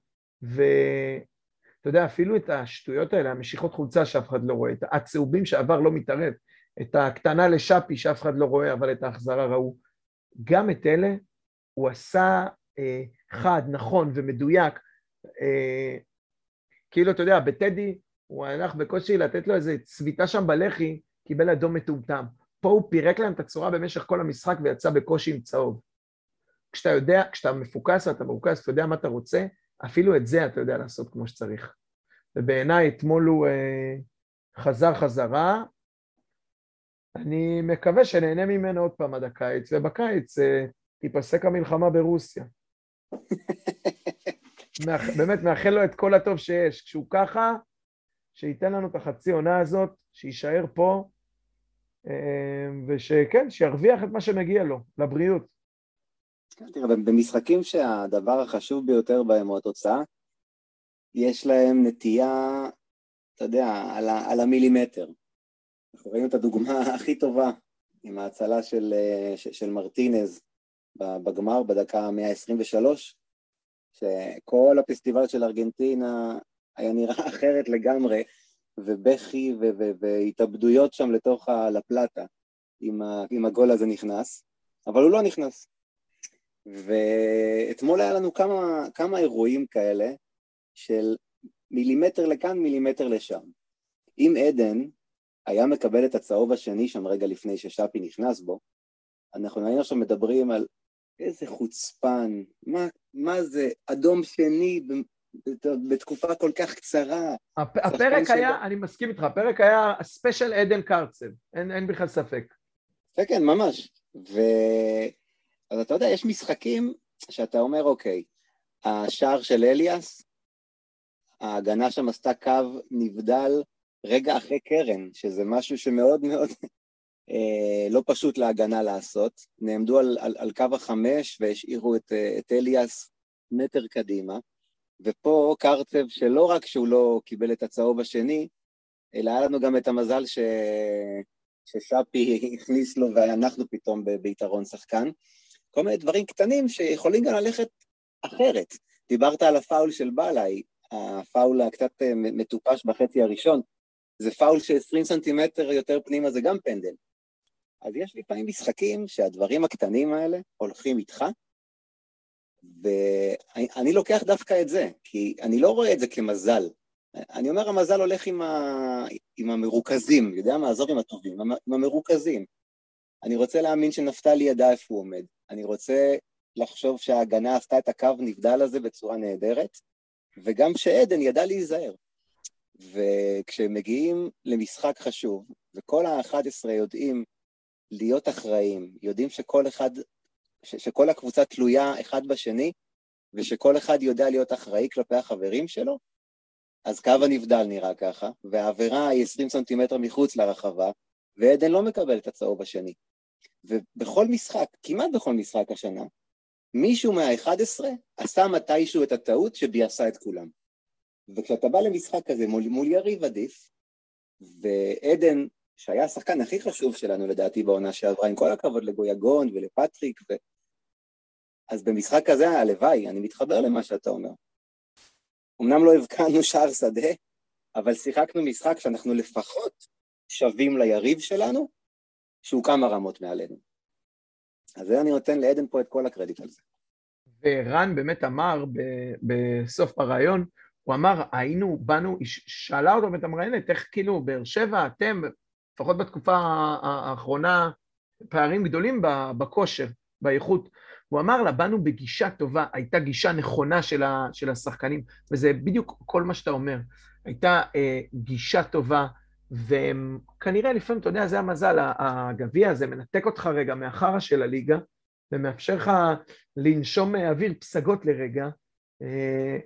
ואתה יודע, אפילו את השטויות האלה, המשיכות חולצה שאף אחד לא רואה, את הצהובים שעבר לא מתערב, את הקטנה לשאפי שאף אחד לא רואה, אבל את ההחזרה ראו. גם את אלה הוא עשה אה, חד, נכון ומדויק. אה, כאילו, אתה יודע, בטדי הוא הלך בקושי לתת לו איזה צביטה שם בלחי, קיבל אדום מטומטם. פה הוא פירק להם את הצורה במשך כל המשחק ויצא בקושי עם צהוב. כשאתה יודע, כשאתה מפוקס ואתה מרוכז, אתה יודע מה אתה רוצה, אפילו את זה אתה יודע לעשות כמו שצריך. ובעיניי אתמול הוא אה, חזר חזרה, אני מקווה שנהנה ממנו עוד פעם עד הקיץ, ובקיץ אה, תיפסק המלחמה ברוסיה. [LAUGHS] באמת, מאחל לו את כל הטוב שיש. כשהוא ככה, שייתן לנו את החצי עונה הזאת, שיישאר פה, אה, ושכן, שירוויח את מה שמגיע לו, לבריאות. תראה, במשחקים שהדבר החשוב ביותר בהם הוא התוצאה, יש להם נטייה, אתה יודע, על, ה, על המילימטר. אנחנו ראינו את הדוגמה [LAUGHS] הכי טובה עם ההצלה של, אה, של מרטינז בגמר בדקה 123, שכל הפסטיבל של ארגנטינה היה נראה [LAUGHS] אחרת לגמרי, ובכי והתאבדויות שם לתוך הלפלטה, אם, אם הגול הזה נכנס, אבל הוא לא נכנס. ואתמול היה לנו כמה, כמה אירועים כאלה של מילימטר לכאן, מילימטר לשם. אם עדן היה מקבל את הצהוב השני שם רגע לפני ששאפי נכנס בו, אנחנו היינו עכשיו מדברים על איזה חוצפן, מה, מה זה, אדום שני בתקופה כל כך קצרה. הפרק היה, שבא... אני מסכים איתך, הפרק היה ספיישל עדן קרצב, אין, אין בכלל ספק. כן, כן, ממש. אז אתה יודע, יש משחקים שאתה אומר, אוקיי, השער של אליאס, ההגנה שם עשתה קו נבדל רגע אחרי קרן, שזה משהו שמאוד מאוד אה, לא פשוט להגנה לעשות. נעמדו על, על, על קו החמש והשאירו את, אה, את אליאס מטר קדימה, ופה קרצב שלא רק שהוא לא קיבל את הצהוב השני, אלא היה לנו גם את המזל ש... ששאפי [LAUGHS] הכניס לו ואנחנו פתאום ביתרון שחקן. כל מיני דברים קטנים שיכולים גם ללכת אחרת. דיברת על הפאול של בלאי, הפאול הקצת אה, מטופש בחצי הראשון, זה פאול ש-20 סנטימטר יותר פנימה זה גם פנדל. אז יש לפעמים משחקים שהדברים הקטנים האלה הולכים איתך, ואני לוקח דווקא את זה, כי אני לא רואה את זה כמזל. אני אומר, המזל הולך עם, ה... עם המרוכזים, יודע מה? עזוב עם הטובים, עם המרוכזים. אני רוצה להאמין שנפתלי ידע איפה הוא עומד. אני רוצה לחשוב שההגנה עשתה את הקו נבדל הזה בצורה נהדרת, וגם שעדן ידע להיזהר. וכשמגיעים למשחק חשוב, וכל ה-11 יודעים להיות אחראים, יודעים שכל אחד, ש- שכל הקבוצה תלויה אחד בשני, ושכל אחד יודע להיות אחראי כלפי החברים שלו, אז קו הנבדל נראה ככה, והעבירה היא 20 סנטימטר מחוץ לרחבה, ועדן לא מקבל את הצהוב השני. ובכל משחק, כמעט בכל משחק השנה, מישהו מה-11 עשה מתישהו את הטעות שביאסה את כולם. וכשאתה בא למשחק כזה מול, מול יריב עדיף, ועדן, שהיה השחקן הכי חשוב שלנו לדעתי בעונה שעברה, עם כל הכבוד לגויגון ולפטריק, ו... אז במשחק כזה, הלוואי, אני מתחבר למה שאתה אומר. אמנם לא הבקענו שער שדה, אבל שיחקנו משחק שאנחנו לפחות שווים ליריב שלנו, שהוא כמה רמות מעלינו. אז אני נותן לעדן פה את כל הקרדיט על זה. ורן באמת אמר בסוף הרעיון, הוא אמר, היינו, באנו, שאלה אותו ואת המראיינת, איך כאילו, באר שבע, אתם, לפחות בתקופה האחרונה, פערים גדולים בכושר, באיכות. הוא אמר לה, באנו בגישה טובה, הייתה גישה נכונה של, ה, של השחקנים, וזה בדיוק כל מה שאתה אומר. הייתה אה, גישה טובה, וכנראה לפעמים, אתה יודע, זה המזל, הגביע הזה מנתק אותך רגע מהחרא של הליגה, ומאפשר לך לנשום אוויר פסגות לרגע, אה,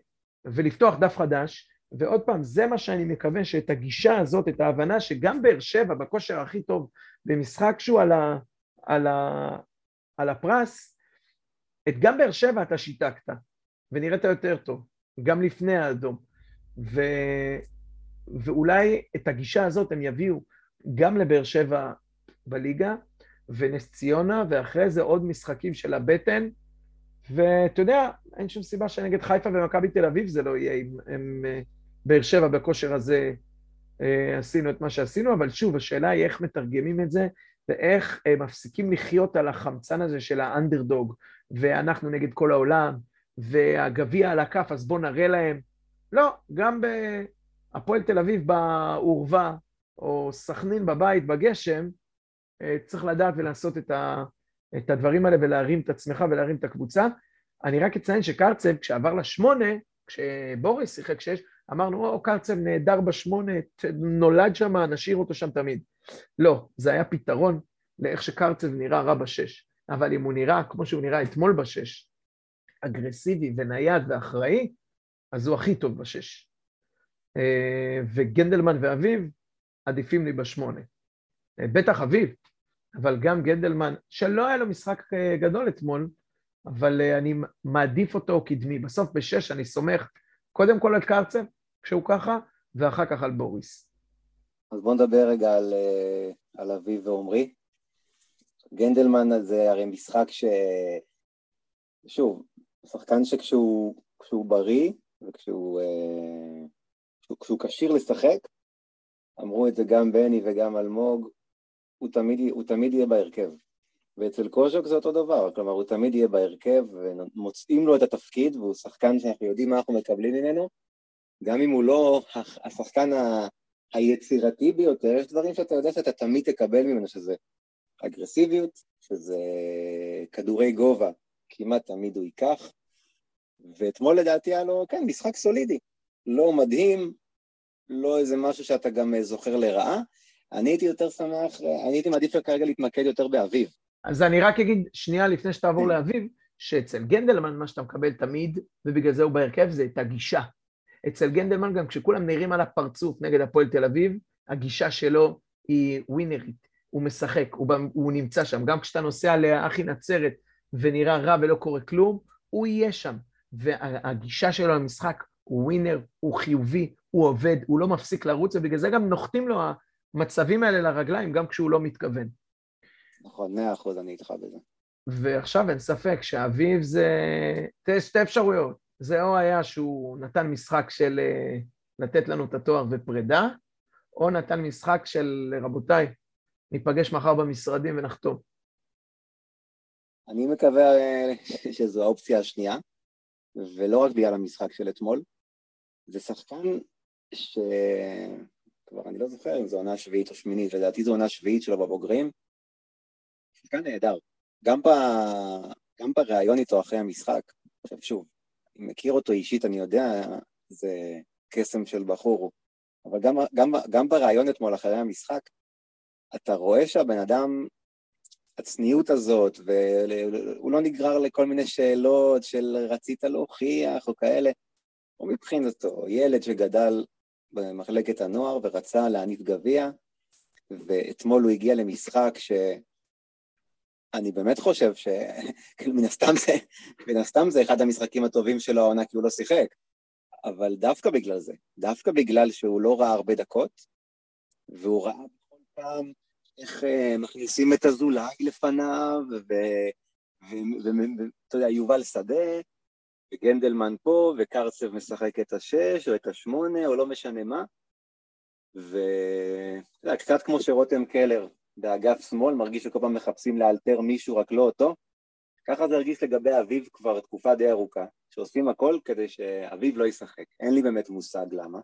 ולפתוח דף חדש, ועוד פעם, זה מה שאני מקווה שאת הגישה הזאת, את ההבנה שגם באר שבע, בכושר הכי טוב, במשחק שהוא על, ה, על, ה, על הפרס, את גם באר שבע אתה שיתקת, ונראית יותר טוב, גם לפני האדום. ו, ואולי את הגישה הזאת הם יביאו גם לבאר שבע בליגה, ונס ציונה, ואחרי זה עוד משחקים של הבטן, ואתה יודע, אין שום סיבה שנגד חיפה ומכבי תל אביב זה לא יהיה. אם הם אה, באר שבע בכושר הזה אה, עשינו את מה שעשינו, אבל שוב, השאלה היא איך מתרגמים את זה, ואיך אה, מפסיקים לחיות על החמצן הזה של האנדרדוג, ואנחנו נגד כל העולם, והגביע על הכף, אז בואו נראה להם. לא, גם בהפועל תל אביב בעורווה, או סכנין בבית בגשם, צריך לדעת ולעשות את ה... את הדברים האלה ולהרים את עצמך ולהרים את הקבוצה. אני רק אציין שקרצב, כשעבר לשמונה, כשבוריס שיחק שש, אמרנו, או, קרצב נהדר בשמונה, נולד שם, נשאיר אותו שם תמיד. לא, זה היה פתרון לאיך שקרצב נראה רע בשש. אבל אם הוא נראה כמו שהוא נראה אתמול בשש, אגרסיבי ונייד ואחראי, אז הוא הכי טוב בשש. אה, וגנדלמן ואביב עדיפים לי בשמונה. אה, בטח אביב, אבל גם גנדלמן, שלא היה לו משחק אה, גדול אתמול, אבל אני מעדיף אותו קדמי. בסוף בשש אני סומך קודם כל על קרצב, כשהוא ככה, ואחר כך על בוריס. אז בואו נדבר רגע על, על אביב ועומרי. גנדלמן זה הרי משחק ש... שוב, שחקן שכשהוא בריא וכשהוא כשהוא כשיר לשחק, אמרו את זה גם בני וגם אלמוג, הוא תמיד, הוא תמיד יהיה בהרכב. ואצל קוז'וק זה אותו דבר, כלומר הוא תמיד יהיה בהרכב ומוצאים לו את התפקיד והוא שחקן שאנחנו יודעים מה אנחנו מקבלים ממנו, גם אם הוא לא השחקן ה... היצירתי ביותר, יש דברים שאתה יודע שאתה תמיד תקבל ממנו, שזה אגרסיביות, שזה כדורי גובה, כמעט תמיד הוא ייקח, ואתמול לדעתי היה לו, כן, משחק סולידי, לא מדהים, לא איזה משהו שאתה גם זוכר לרעה, אני הייתי יותר שמח, אני הייתי מעדיף כרגע להתמקד יותר באביב. אז אני רק אגיד שנייה לפני שתעבור לאביב, שאצל גנדלמן מה שאתה מקבל תמיד, ובגלל זה הוא בהרכב, זה את הגישה. אצל גנדלמן גם כשכולם נראים על הפרצוף נגד הפועל תל אביב, הגישה שלו היא ווינרית, הוא משחק, הוא, הוא נמצא שם. גם כשאתה נוסע לאחי נצרת ונראה רע ולא קורה כלום, הוא יהיה שם. והגישה שלו למשחק הוא ווינר, הוא חיובי, הוא עובד, הוא לא מפסיק לרוץ, ובגלל זה גם נוחתים לו המצבים האלה לרגליים, גם כשהוא לא מתכוון. נכון, מאה אחוז אני איתך בזה. ועכשיו אין ספק שאביב זה... תראה, שתי אפשרויות. זה או היה שהוא נתן משחק של אה, לתת לנו את התואר ופרידה, או נתן משחק של רבותיי, ניפגש מחר במשרדים ונחתום. אני מקווה אה, שזו האופציה השנייה, ולא רק בגלל המשחק של אתמול. זה שחקן ש... כבר אני לא זוכר אם זו עונה שביעית או שמינית, לדעתי זו עונה שביעית שלו בבוגרים. שחקן נהדר. גם, ב... גם בריאיון איתו אחרי המשחק, עכשיו שוב, אני מכיר אותו אישית, אני יודע, זה קסם של בחור, אבל גם, גם, גם בריאיון אתמול אחרי המשחק, אתה רואה שהבן אדם, הצניעות הזאת, והוא לא נגרר לכל מיני שאלות של רצית להוכיח או כאלה, הוא מבחינתו ילד שגדל במחלקת הנוער ורצה להניף גביע, ואתמול הוא הגיע למשחק ש... אני באמת חושב ש... [LAUGHS] כאילו, מן הסתם זה, מן הסתם זה אחד המשחקים הטובים שלו העונה כי הוא לא שיחק, אבל דווקא בגלל זה, דווקקא בגלל שהוא לא ראה הרבה דקות, והוא ראה בכל פעם איך uh, מכניסים את אזולאי לפניו, ואתה יודע, יובל שדה, וגנדלמן פה, וקרצב משחק את השש, או את השמונה, או לא משנה מה, ואתה יודע, קצת כמו שרותם קלר באגף שמאל, מרגיש שכל פעם מחפשים לאלתר מישהו, רק לא אותו. ככה זה הרגיש לגבי אביב כבר תקופה די ארוכה, שעושים הכל כדי שאביב לא ישחק. אין לי באמת מושג למה.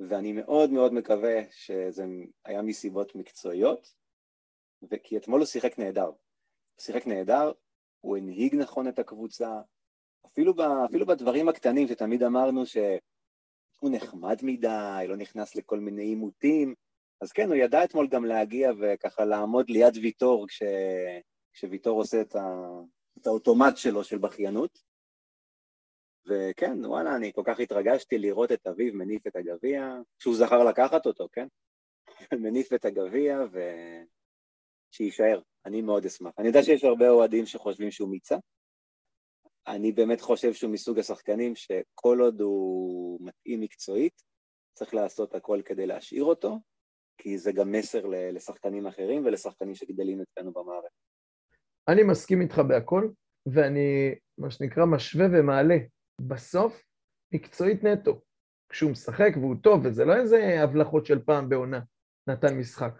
ואני מאוד מאוד מקווה שזה היה מסיבות מקצועיות, וכי אתמול הוא שיחק נהדר. הוא שיחק נהדר, הוא הנהיג נכון את הקבוצה, אפילו, ב, אפילו בדברים הקטנים שתמיד אמרנו שהוא נחמד מדי, לא נכנס לכל מיני עימותים, אז כן, הוא ידע אתמול גם להגיע וככה לעמוד ליד ויטור כש... כשוויטור עושה את, ה... את האוטומט שלו של בכיינות. וכן, וואלה, אני כל כך התרגשתי לראות את אביו מניף את הגביע, שהוא זכר לקחת אותו, כן? [LAUGHS] מניף את הגביע ושיישאר, אני מאוד אשמח. אני יודע שיש הרבה אוהדים שחושבים שהוא מיצה. אני באמת חושב שהוא מסוג השחקנים שכל עוד הוא מתאים מקצועית, צריך לעשות הכל כדי להשאיר אותו, כי זה גם מסר לשחקנים אחרים ולשחקנים שגדלים אצלנו במערכת. אני מסכים איתך בהכל, ואני, מה שנקרא, משווה ומעלה. בסוף, מקצועית נטו. כשהוא משחק והוא טוב, וזה לא איזה הבלחות של פעם בעונה, נתן משחק.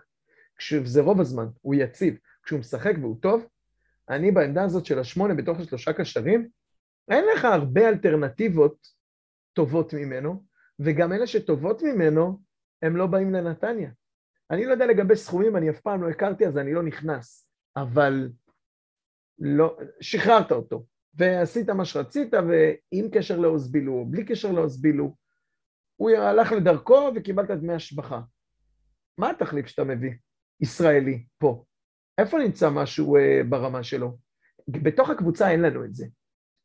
כשזה רוב הזמן, הוא יציב. כשהוא משחק והוא טוב, אני בעמדה הזאת של השמונה בתוך השלושה קשרים, אין לך הרבה אלטרנטיבות טובות ממנו, וגם אלה שטובות ממנו, הם לא באים לנתניה. אני לא יודע לגבי סכומים, אני אף פעם לא הכרתי, אז אני לא נכנס. אבל לא, שחררת אותו, ועשית מה שרצית, ועם קשר לעוז בילו, או בלי קשר לעוז בילו, הוא הלך לדרכו וקיבלת דמי השבחה. מה התחליף שאתה מביא, ישראלי, פה? איפה נמצא משהו uh, ברמה שלו? בתוך הקבוצה אין לנו את זה.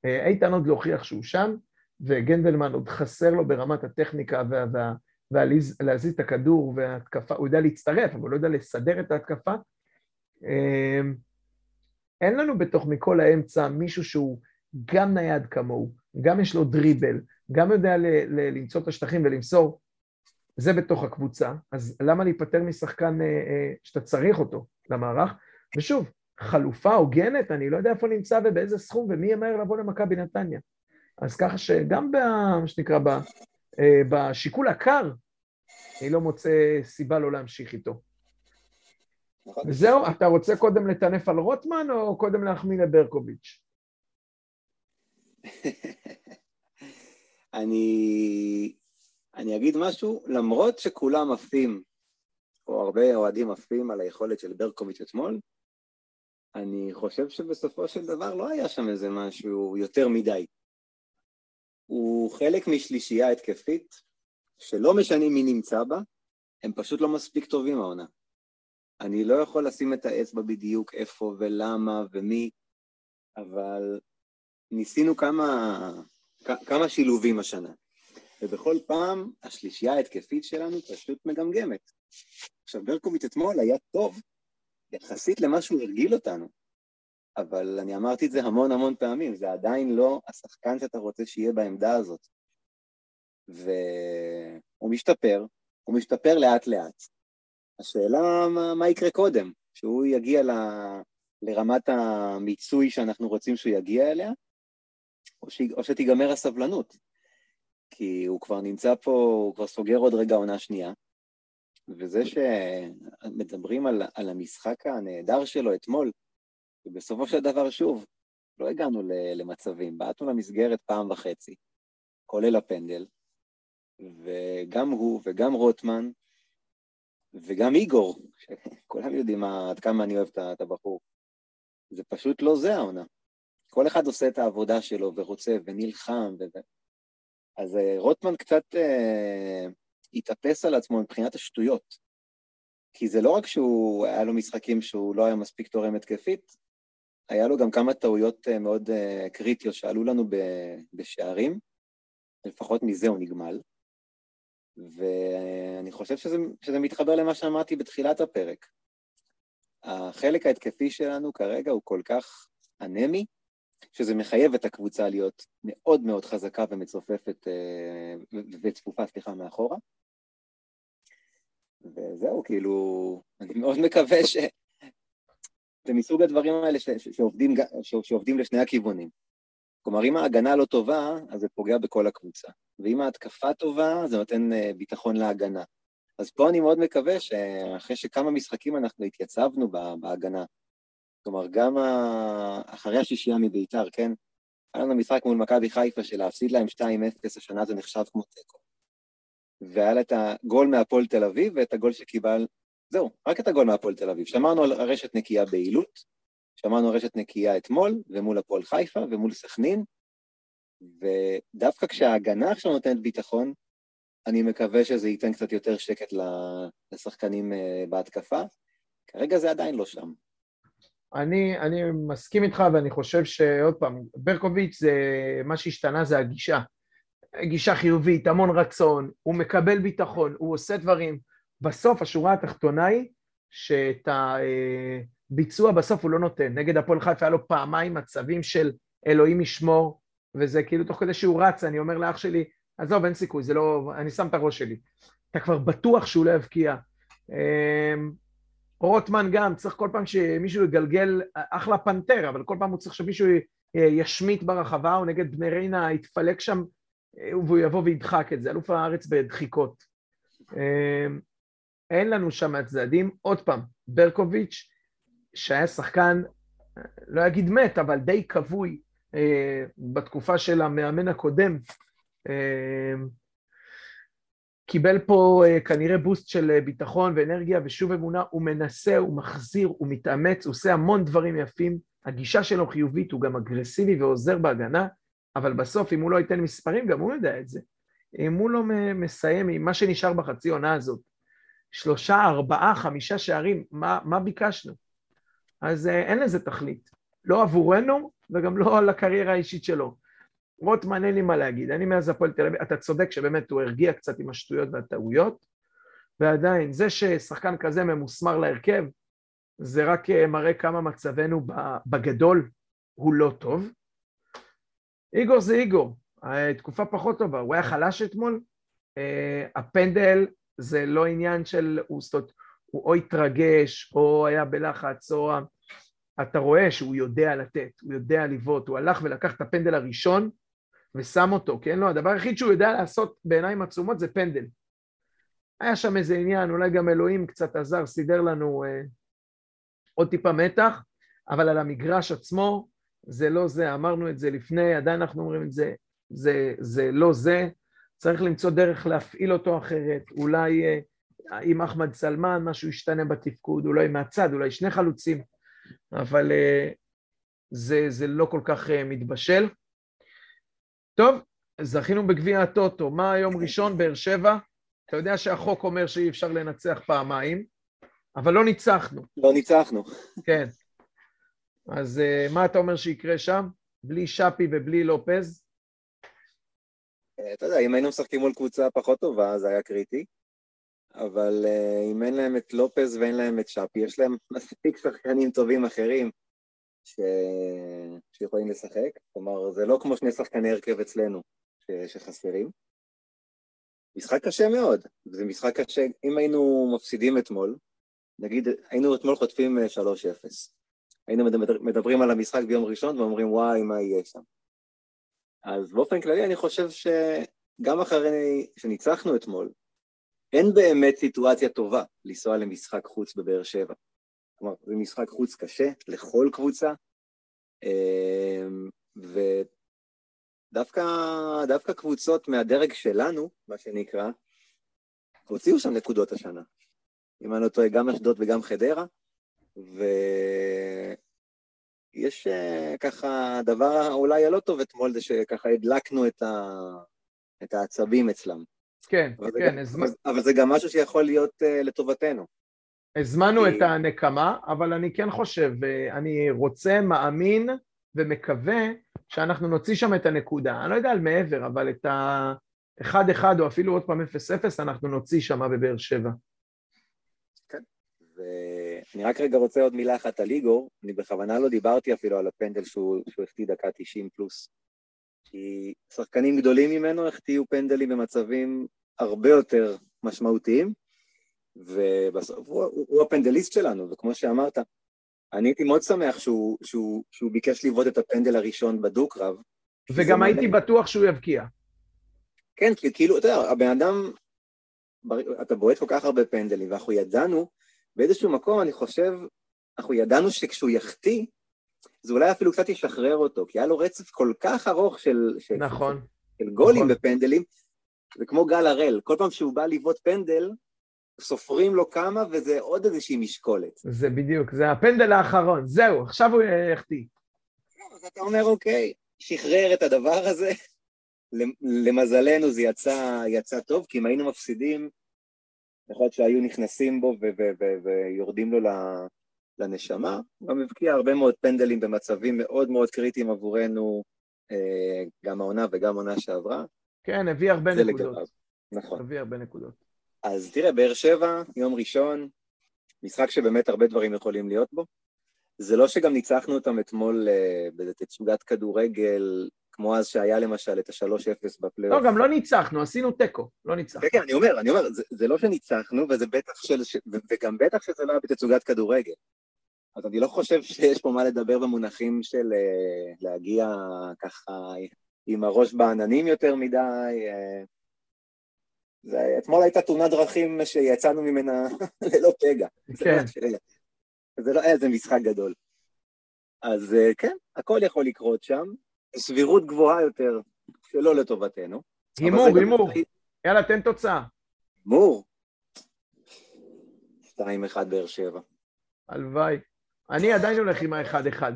Uh, איתן עוד לא הוכיח שהוא שם, וגנדלמן עוד חסר לו ברמת הטכניקה וה, וה, ולהזיז את הכדור וההתקפה, הוא יודע להצטרף, אבל הוא לא יודע לסדר את ההתקפה. אמ, אין לנו בתוך מכל האמצע מישהו שהוא גם נייד כמוהו, גם יש לו דריבל, גם יודע ל- ל- למצוא את השטחים ולמסור. זה בתוך הקבוצה, אז למה להיפטר משחקן אה, אה, שאתה צריך אותו למערך? ושוב, חלופה הוגנת, אני לא יודע איפה נמצא ובאיזה סכום ומי ימהר לבוא למכבי נתניה. אז ככה שגם, מה שנקרא, אה, בשיקול הקר, אני לא מוצא סיבה לא להמשיך איתו. נכון. וזהו, אתה רוצה קודם לטנף על רוטמן או קודם להחמיא לברקוביץ'? [LAUGHS] אני, אני אגיד משהו, למרות שכולם עפים, או הרבה אוהדים עפים על היכולת של ברקוביץ' אתמול, אני חושב שבסופו של דבר לא היה שם איזה משהו יותר מדי. הוא חלק משלישייה התקפית, שלא משנה מי נמצא בה, הם פשוט לא מספיק טובים העונה. אני לא יכול לשים את האצבע בדיוק איפה ולמה ומי, אבל ניסינו כמה, כמה שילובים השנה, ובכל פעם השלישייה ההתקפית שלנו פשוט מגמגמת. עכשיו, ברקוביץ' אתמול היה טוב יחסית למה שהוא הרגיל אותנו, אבל אני אמרתי את זה המון המון פעמים, זה עדיין לא השחקן שאתה רוצה שיהיה בעמדה הזאת. והוא משתפר, הוא משתפר לאט לאט. השאלה מה, מה יקרה קודם, שהוא יגיע ל, לרמת המיצוי שאנחנו רוצים שהוא יגיע אליה, או, ש, או שתיגמר הסבלנות. כי הוא כבר נמצא פה, הוא כבר סוגר עוד רגע עונה שנייה, וזה שמדברים על, על המשחק הנהדר שלו אתמול, ובסופו של דבר, שוב, לא הגענו למצבים, בעטנו למסגרת פעם וחצי, כולל הפנדל, וגם הוא וגם רוטמן וגם איגור, שכולם יודעים עד כמה אני אוהב את הבחור. זה פשוט לא זה העונה. כל אחד עושה את העבודה שלו ורוצה ונלחם. ו... אז אה, רוטמן קצת אה, התאפס על עצמו מבחינת השטויות. כי זה לא רק שהוא, היה לו משחקים שהוא לא היה מספיק תורם התקפית, היה לו גם כמה טעויות אה, מאוד קריטיות שעלו לנו בשערים, לפחות מזה הוא נגמל. ואני חושב שזה, שזה מתחבר למה שאמרתי בתחילת הפרק. החלק ההתקפי שלנו כרגע הוא כל כך אנמי, שזה מחייב את הקבוצה להיות מאוד מאוד חזקה ומצופפת אה, וצפופה, סליחה, מאחורה. וזהו, כאילו, אני מאוד מקווה ש... זה מסוג הדברים האלה ש... שעובדים, ש... שעובדים לשני הכיוונים. כלומר, אם ההגנה לא טובה, אז זה פוגע בכל הקבוצה. ואם ההתקפה טובה, זה נותן אה, ביטחון להגנה. אז פה אני מאוד מקווה שאחרי שכמה משחקים אנחנו התייצבנו בהגנה, כלומר, גם אחרי השישייה מביתר, כן? היה לנו משחק מול מכבי חיפה של להפסיד להם 2-0, השנה זה נחשב כמו תיקו. והיה לה את הגול מהפועל תל אביב ואת הגול שקיבל, זהו, רק את הגול מהפועל תל אביב. שמרנו על רשת נקייה ביעילות, שמענו רשת נקייה אתמול, ומול הפועל חיפה, ומול סכנין, ודווקא כשההגנה עכשיו נותנת ביטחון, אני מקווה שזה ייתן קצת יותר שקט לשחקנים אה, בהתקפה. כרגע זה עדיין לא שם. אני, אני מסכים איתך, ואני חושב שעוד פעם, ברקוביץ' זה, מה שהשתנה זה הגישה. גישה חיובית, המון רצון, הוא מקבל ביטחון, הוא עושה דברים. בסוף השורה התחתונה היא שאת ה... אה, ביצוע בסוף הוא לא נותן. נגד הפועל חיפה היה לו פעמיים מצבים של אלוהים ישמור, וזה כאילו תוך כדי שהוא רץ, אני אומר לאח שלי, עזוב, אין סיכוי, זה לא... אני שם את הראש שלי. אתה כבר בטוח שהוא לא יבקיע. רוטמן גם, צריך כל פעם שמישהו יגלגל, אחלה פנתר, אבל כל פעם הוא צריך שמישהו ישמיט ברחבה, או נגד בני ריינה יתפלק שם, אה, והוא יבוא וידחק את זה, אלוף הארץ בדחיקות. אמ, אין לנו שם הצדדים. עוד פעם, ברקוביץ', שהיה שחקן, לא אגיד מת, אבל די כבוי אה, בתקופה של המאמן הקודם, אה, קיבל פה אה, כנראה בוסט של אה, ביטחון ואנרגיה ושוב אמונה, הוא מנסה, הוא מחזיר, הוא מתאמץ, הוא עושה המון דברים יפים, הגישה שלו חיובית, הוא גם אגרסיבי ועוזר בהגנה, אבל בסוף אם הוא לא ייתן מספרים, גם הוא יודע את זה. אם הוא לא מסיים עם מה שנשאר בחצי עונה הזאת, שלושה, ארבעה, חמישה שערים, מה, מה ביקשנו? אז אה, אין לזה תכלית. לא עבורנו וגם לא על הקריירה האישית שלו. רוטמן אין לי מה להגיד, אני מאז הפועל תל אביב, אתה צודק שבאמת הוא הרגיע קצת עם השטויות והטעויות, ועדיין, זה ששחקן כזה ממוסמר להרכב, זה רק אה, מראה כמה מצבנו בגדול הוא לא טוב. איגור זה איגור, תקופה פחות טובה, הוא היה חלש אתמול, אה, הפנדל זה לא עניין של, הוא, הוא או התרגש, או היה בלחץ, או... אתה רואה שהוא יודע לתת, הוא יודע לבעוט, הוא הלך ולקח את הפנדל הראשון ושם אותו, כן? לא, הדבר היחיד שהוא יודע לעשות בעיניים עצומות זה פנדל. היה שם איזה עניין, אולי גם אלוהים קצת עזר, סידר לנו אה, עוד טיפה מתח, אבל על המגרש עצמו זה לא זה, אמרנו את זה לפני, עדיין אנחנו אומרים את זה, זה, זה לא זה, צריך למצוא דרך להפעיל אותו אחרת, אולי אה, עם אחמד סלמן משהו ישתנה בתפקוד, אולי מהצד, אולי שני חלוצים, אבל אה, זה, זה לא כל כך אה, מתבשל. טוב, זכינו בגביע הטוטו, מה היום ראשון, באר שבע? אתה יודע שהחוק אומר שאי אפשר לנצח פעמיים, אבל לא ניצחנו. לא ניצחנו. כן. אז אה, מה אתה אומר שיקרה שם? בלי שפי ובלי לופז? אה, אתה יודע, אם היינו משחקים מול קבוצה פחות טובה, זה היה קריטי. אבל uh, אם אין להם את לופז ואין להם את שפי, יש להם מספיק שחקנים טובים אחרים ש... שיכולים לשחק. כלומר, זה לא כמו שני שחקני הרכב אצלנו ש... שחסרים. משחק קשה מאוד, זה משחק קשה. אם היינו מפסידים אתמול, נגיד, היינו אתמול חוטפים 3-0. אה, היינו מדברים על המשחק ביום ראשון ואומרים, וואי, מה יהיה שם. אז באופן כללי אני חושב שגם אחרי שניצחנו אתמול, אין באמת סיטואציה טובה לנסוע למשחק חוץ בבאר שבע. כלומר, זה משחק חוץ קשה לכל קבוצה, אמ, ודווקא קבוצות מהדרג שלנו, מה שנקרא, הוציאו שם נקודות השנה. אם אני לא טועה, גם אשדוד וגם חדרה, ויש אה, ככה, הדבר אולי הלא טוב אתמול זה שככה הדלקנו את, ה... את העצבים אצלם. כן, אבל כן. זה, הזמ... אבל, אבל זה גם משהו שיכול להיות uh, לטובתנו. הזמנו. את הנקמה, אבל אני כן חושב, אה, אני רוצה, מאמין ומקווה שאנחנו נוציא שם את הנקודה. אני לא יודע על מעבר, אבל את ה-1-1 או אפילו עוד פעם 0-0 אנחנו נוציא שם בבאר שבע. כן, ואני רק רגע רוצה עוד מילה אחת על איגור, אני בכוונה לא דיברתי אפילו על הפנדל שהוא, שהוא החטיא דקה 90 פלוס. כי שחקנים גדולים ממנו החטיאו פנדלים במצבים הרבה יותר משמעותיים, ובסוף הוא, הוא, הוא הפנדליסט שלנו, וכמו שאמרת, אני הייתי מאוד שמח שהוא, שהוא, שהוא ביקש לבעוט את הפנדל הראשון בדו-קרב. וגם הייתי מלא... בטוח שהוא יבקיע. כן, כי כאילו, אתה יודע, הבן אדם, אתה בועט כל כך הרבה פנדלים, ואנחנו ידענו, באיזשהו מקום, אני חושב, אנחנו ידענו שכשהוא יחטיא, זה אולי אפילו קצת ישחרר אותו, כי היה לו רצף כל כך ארוך של, של, נכון, של גולים נכון. ופנדלים, זה כמו גל הראל, כל פעם שהוא בא לבעוט פנדל, סופרים לו כמה וזה עוד איזושהי משקולת. זה בדיוק, זה הפנדל האחרון, זהו, עכשיו הוא יחטיא. אז אתה אומר, אוקיי, שחרר את הדבר הזה, למזלנו זה יצא, יצא טוב, כי אם היינו מפסידים, יכול להיות שהיו נכנסים בו ויורדים לו לנשמה, גם הבקיע הרבה מאוד פנדלים במצבים מאוד מאוד קריטיים עבורנו, אה, גם העונה וגם העונה שעברה. כן, הביא הרבה נקודות. לגביו. נכון. הביא הרבה נקודות. אז תראה, באר שבע, יום ראשון, משחק שבאמת הרבה דברים יכולים להיות בו. זה לא שגם ניצחנו אותם אתמול אה, בתצוגת כדורגל, כמו אז שהיה למשל את ה-3-0 בפלייאוף. לא, גם לא ניצחנו, עשינו תיקו, לא ניצחנו. כן, כן, אני אומר, אני אומר, זה, זה לא שניצחנו, וזה בטח של, ש, וגם בטח שזה לא היה בתצוגת כדורגל. אז אני לא חושב שיש פה מה לדבר במונחים של אה, להגיע ככה עם הראש בעננים יותר מדי. זה, אתמול הייתה תאונת דרכים שיצאנו ממנה [LAUGHS] ללא פגע. כן. זה לא איזה משחק גדול. אז אה, כן, הכל יכול לקרות שם. סבירות גבוהה יותר שלא לטובתנו. הימור, הימור. יאללה, תן תוצאה. הימור. 2-1 באר שבע. הלוואי. אני עדיין הולך עם האחד-אחד.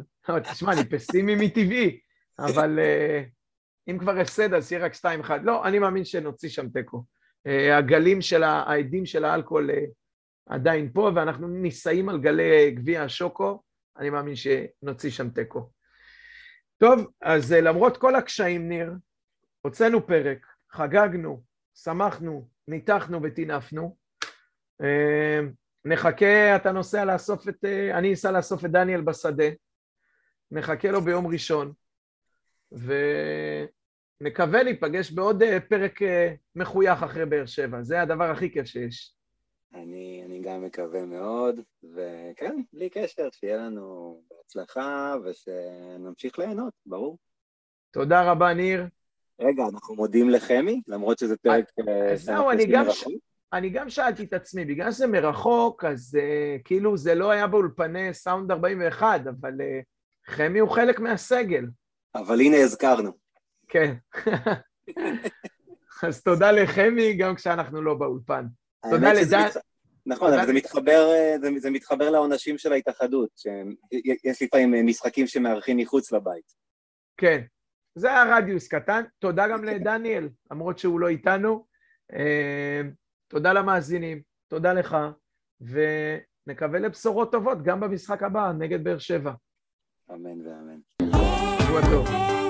תשמע, אני פסימי מטבעי, אבל uh, אם כבר הפסד, אז שיהיה רק שתיים-אחד. לא, אני מאמין שנוציא שם תיקו. Uh, הגלים של העדים של האלכוהול uh, עדיין פה, ואנחנו נישאים על גלי גביע השוקו, אני מאמין שנוציא שם תיקו. טוב, אז למרות כל הקשיים, ניר, הוצאנו פרק, חגגנו, שמחנו, ניתחנו וטינפנו. נחכה, אתה נוסע לאסוף את, אה, אני אסע לאסוף את דניאל בשדה, נחכה לו ביום ראשון, ונקווה להיפגש בעוד אה, פרק אה, מחוייך אחרי באר שבע, זה הדבר הכי כיף שיש. אני, אני גם מקווה מאוד, וכן, בלי קשר, שיהיה לנו בהצלחה ושנמשיך ליהנות, ברור. תודה רבה, ניר. רגע, אנחנו מודים לחמי, למרות שזה פרק... זהו, אני גם... אני גם שאלתי את עצמי, בגלל שזה מרחוק, אז uh, כאילו זה לא היה באולפני סאונד 41, אבל uh, חמי הוא חלק מהסגל. אבל הנה הזכרנו. כן. [LAUGHS] אז תודה לחמי גם כשאנחנו לא באולפן. תודה לדן. נכון, אבל זה מתחבר, אה, זה, זה מתחבר לעונשים של ההתאחדות, שיש לפעמים משחקים שמארחים מחוץ לבית. כן, זה היה רדיוס קטן. תודה גם לדניאל, למרות שהוא לא איתנו. תודה למאזינים, תודה לך, נקווה לבשורות טובות גם במשחק הבא נגד באר שבע. אמן ואמן. שבוע טוב.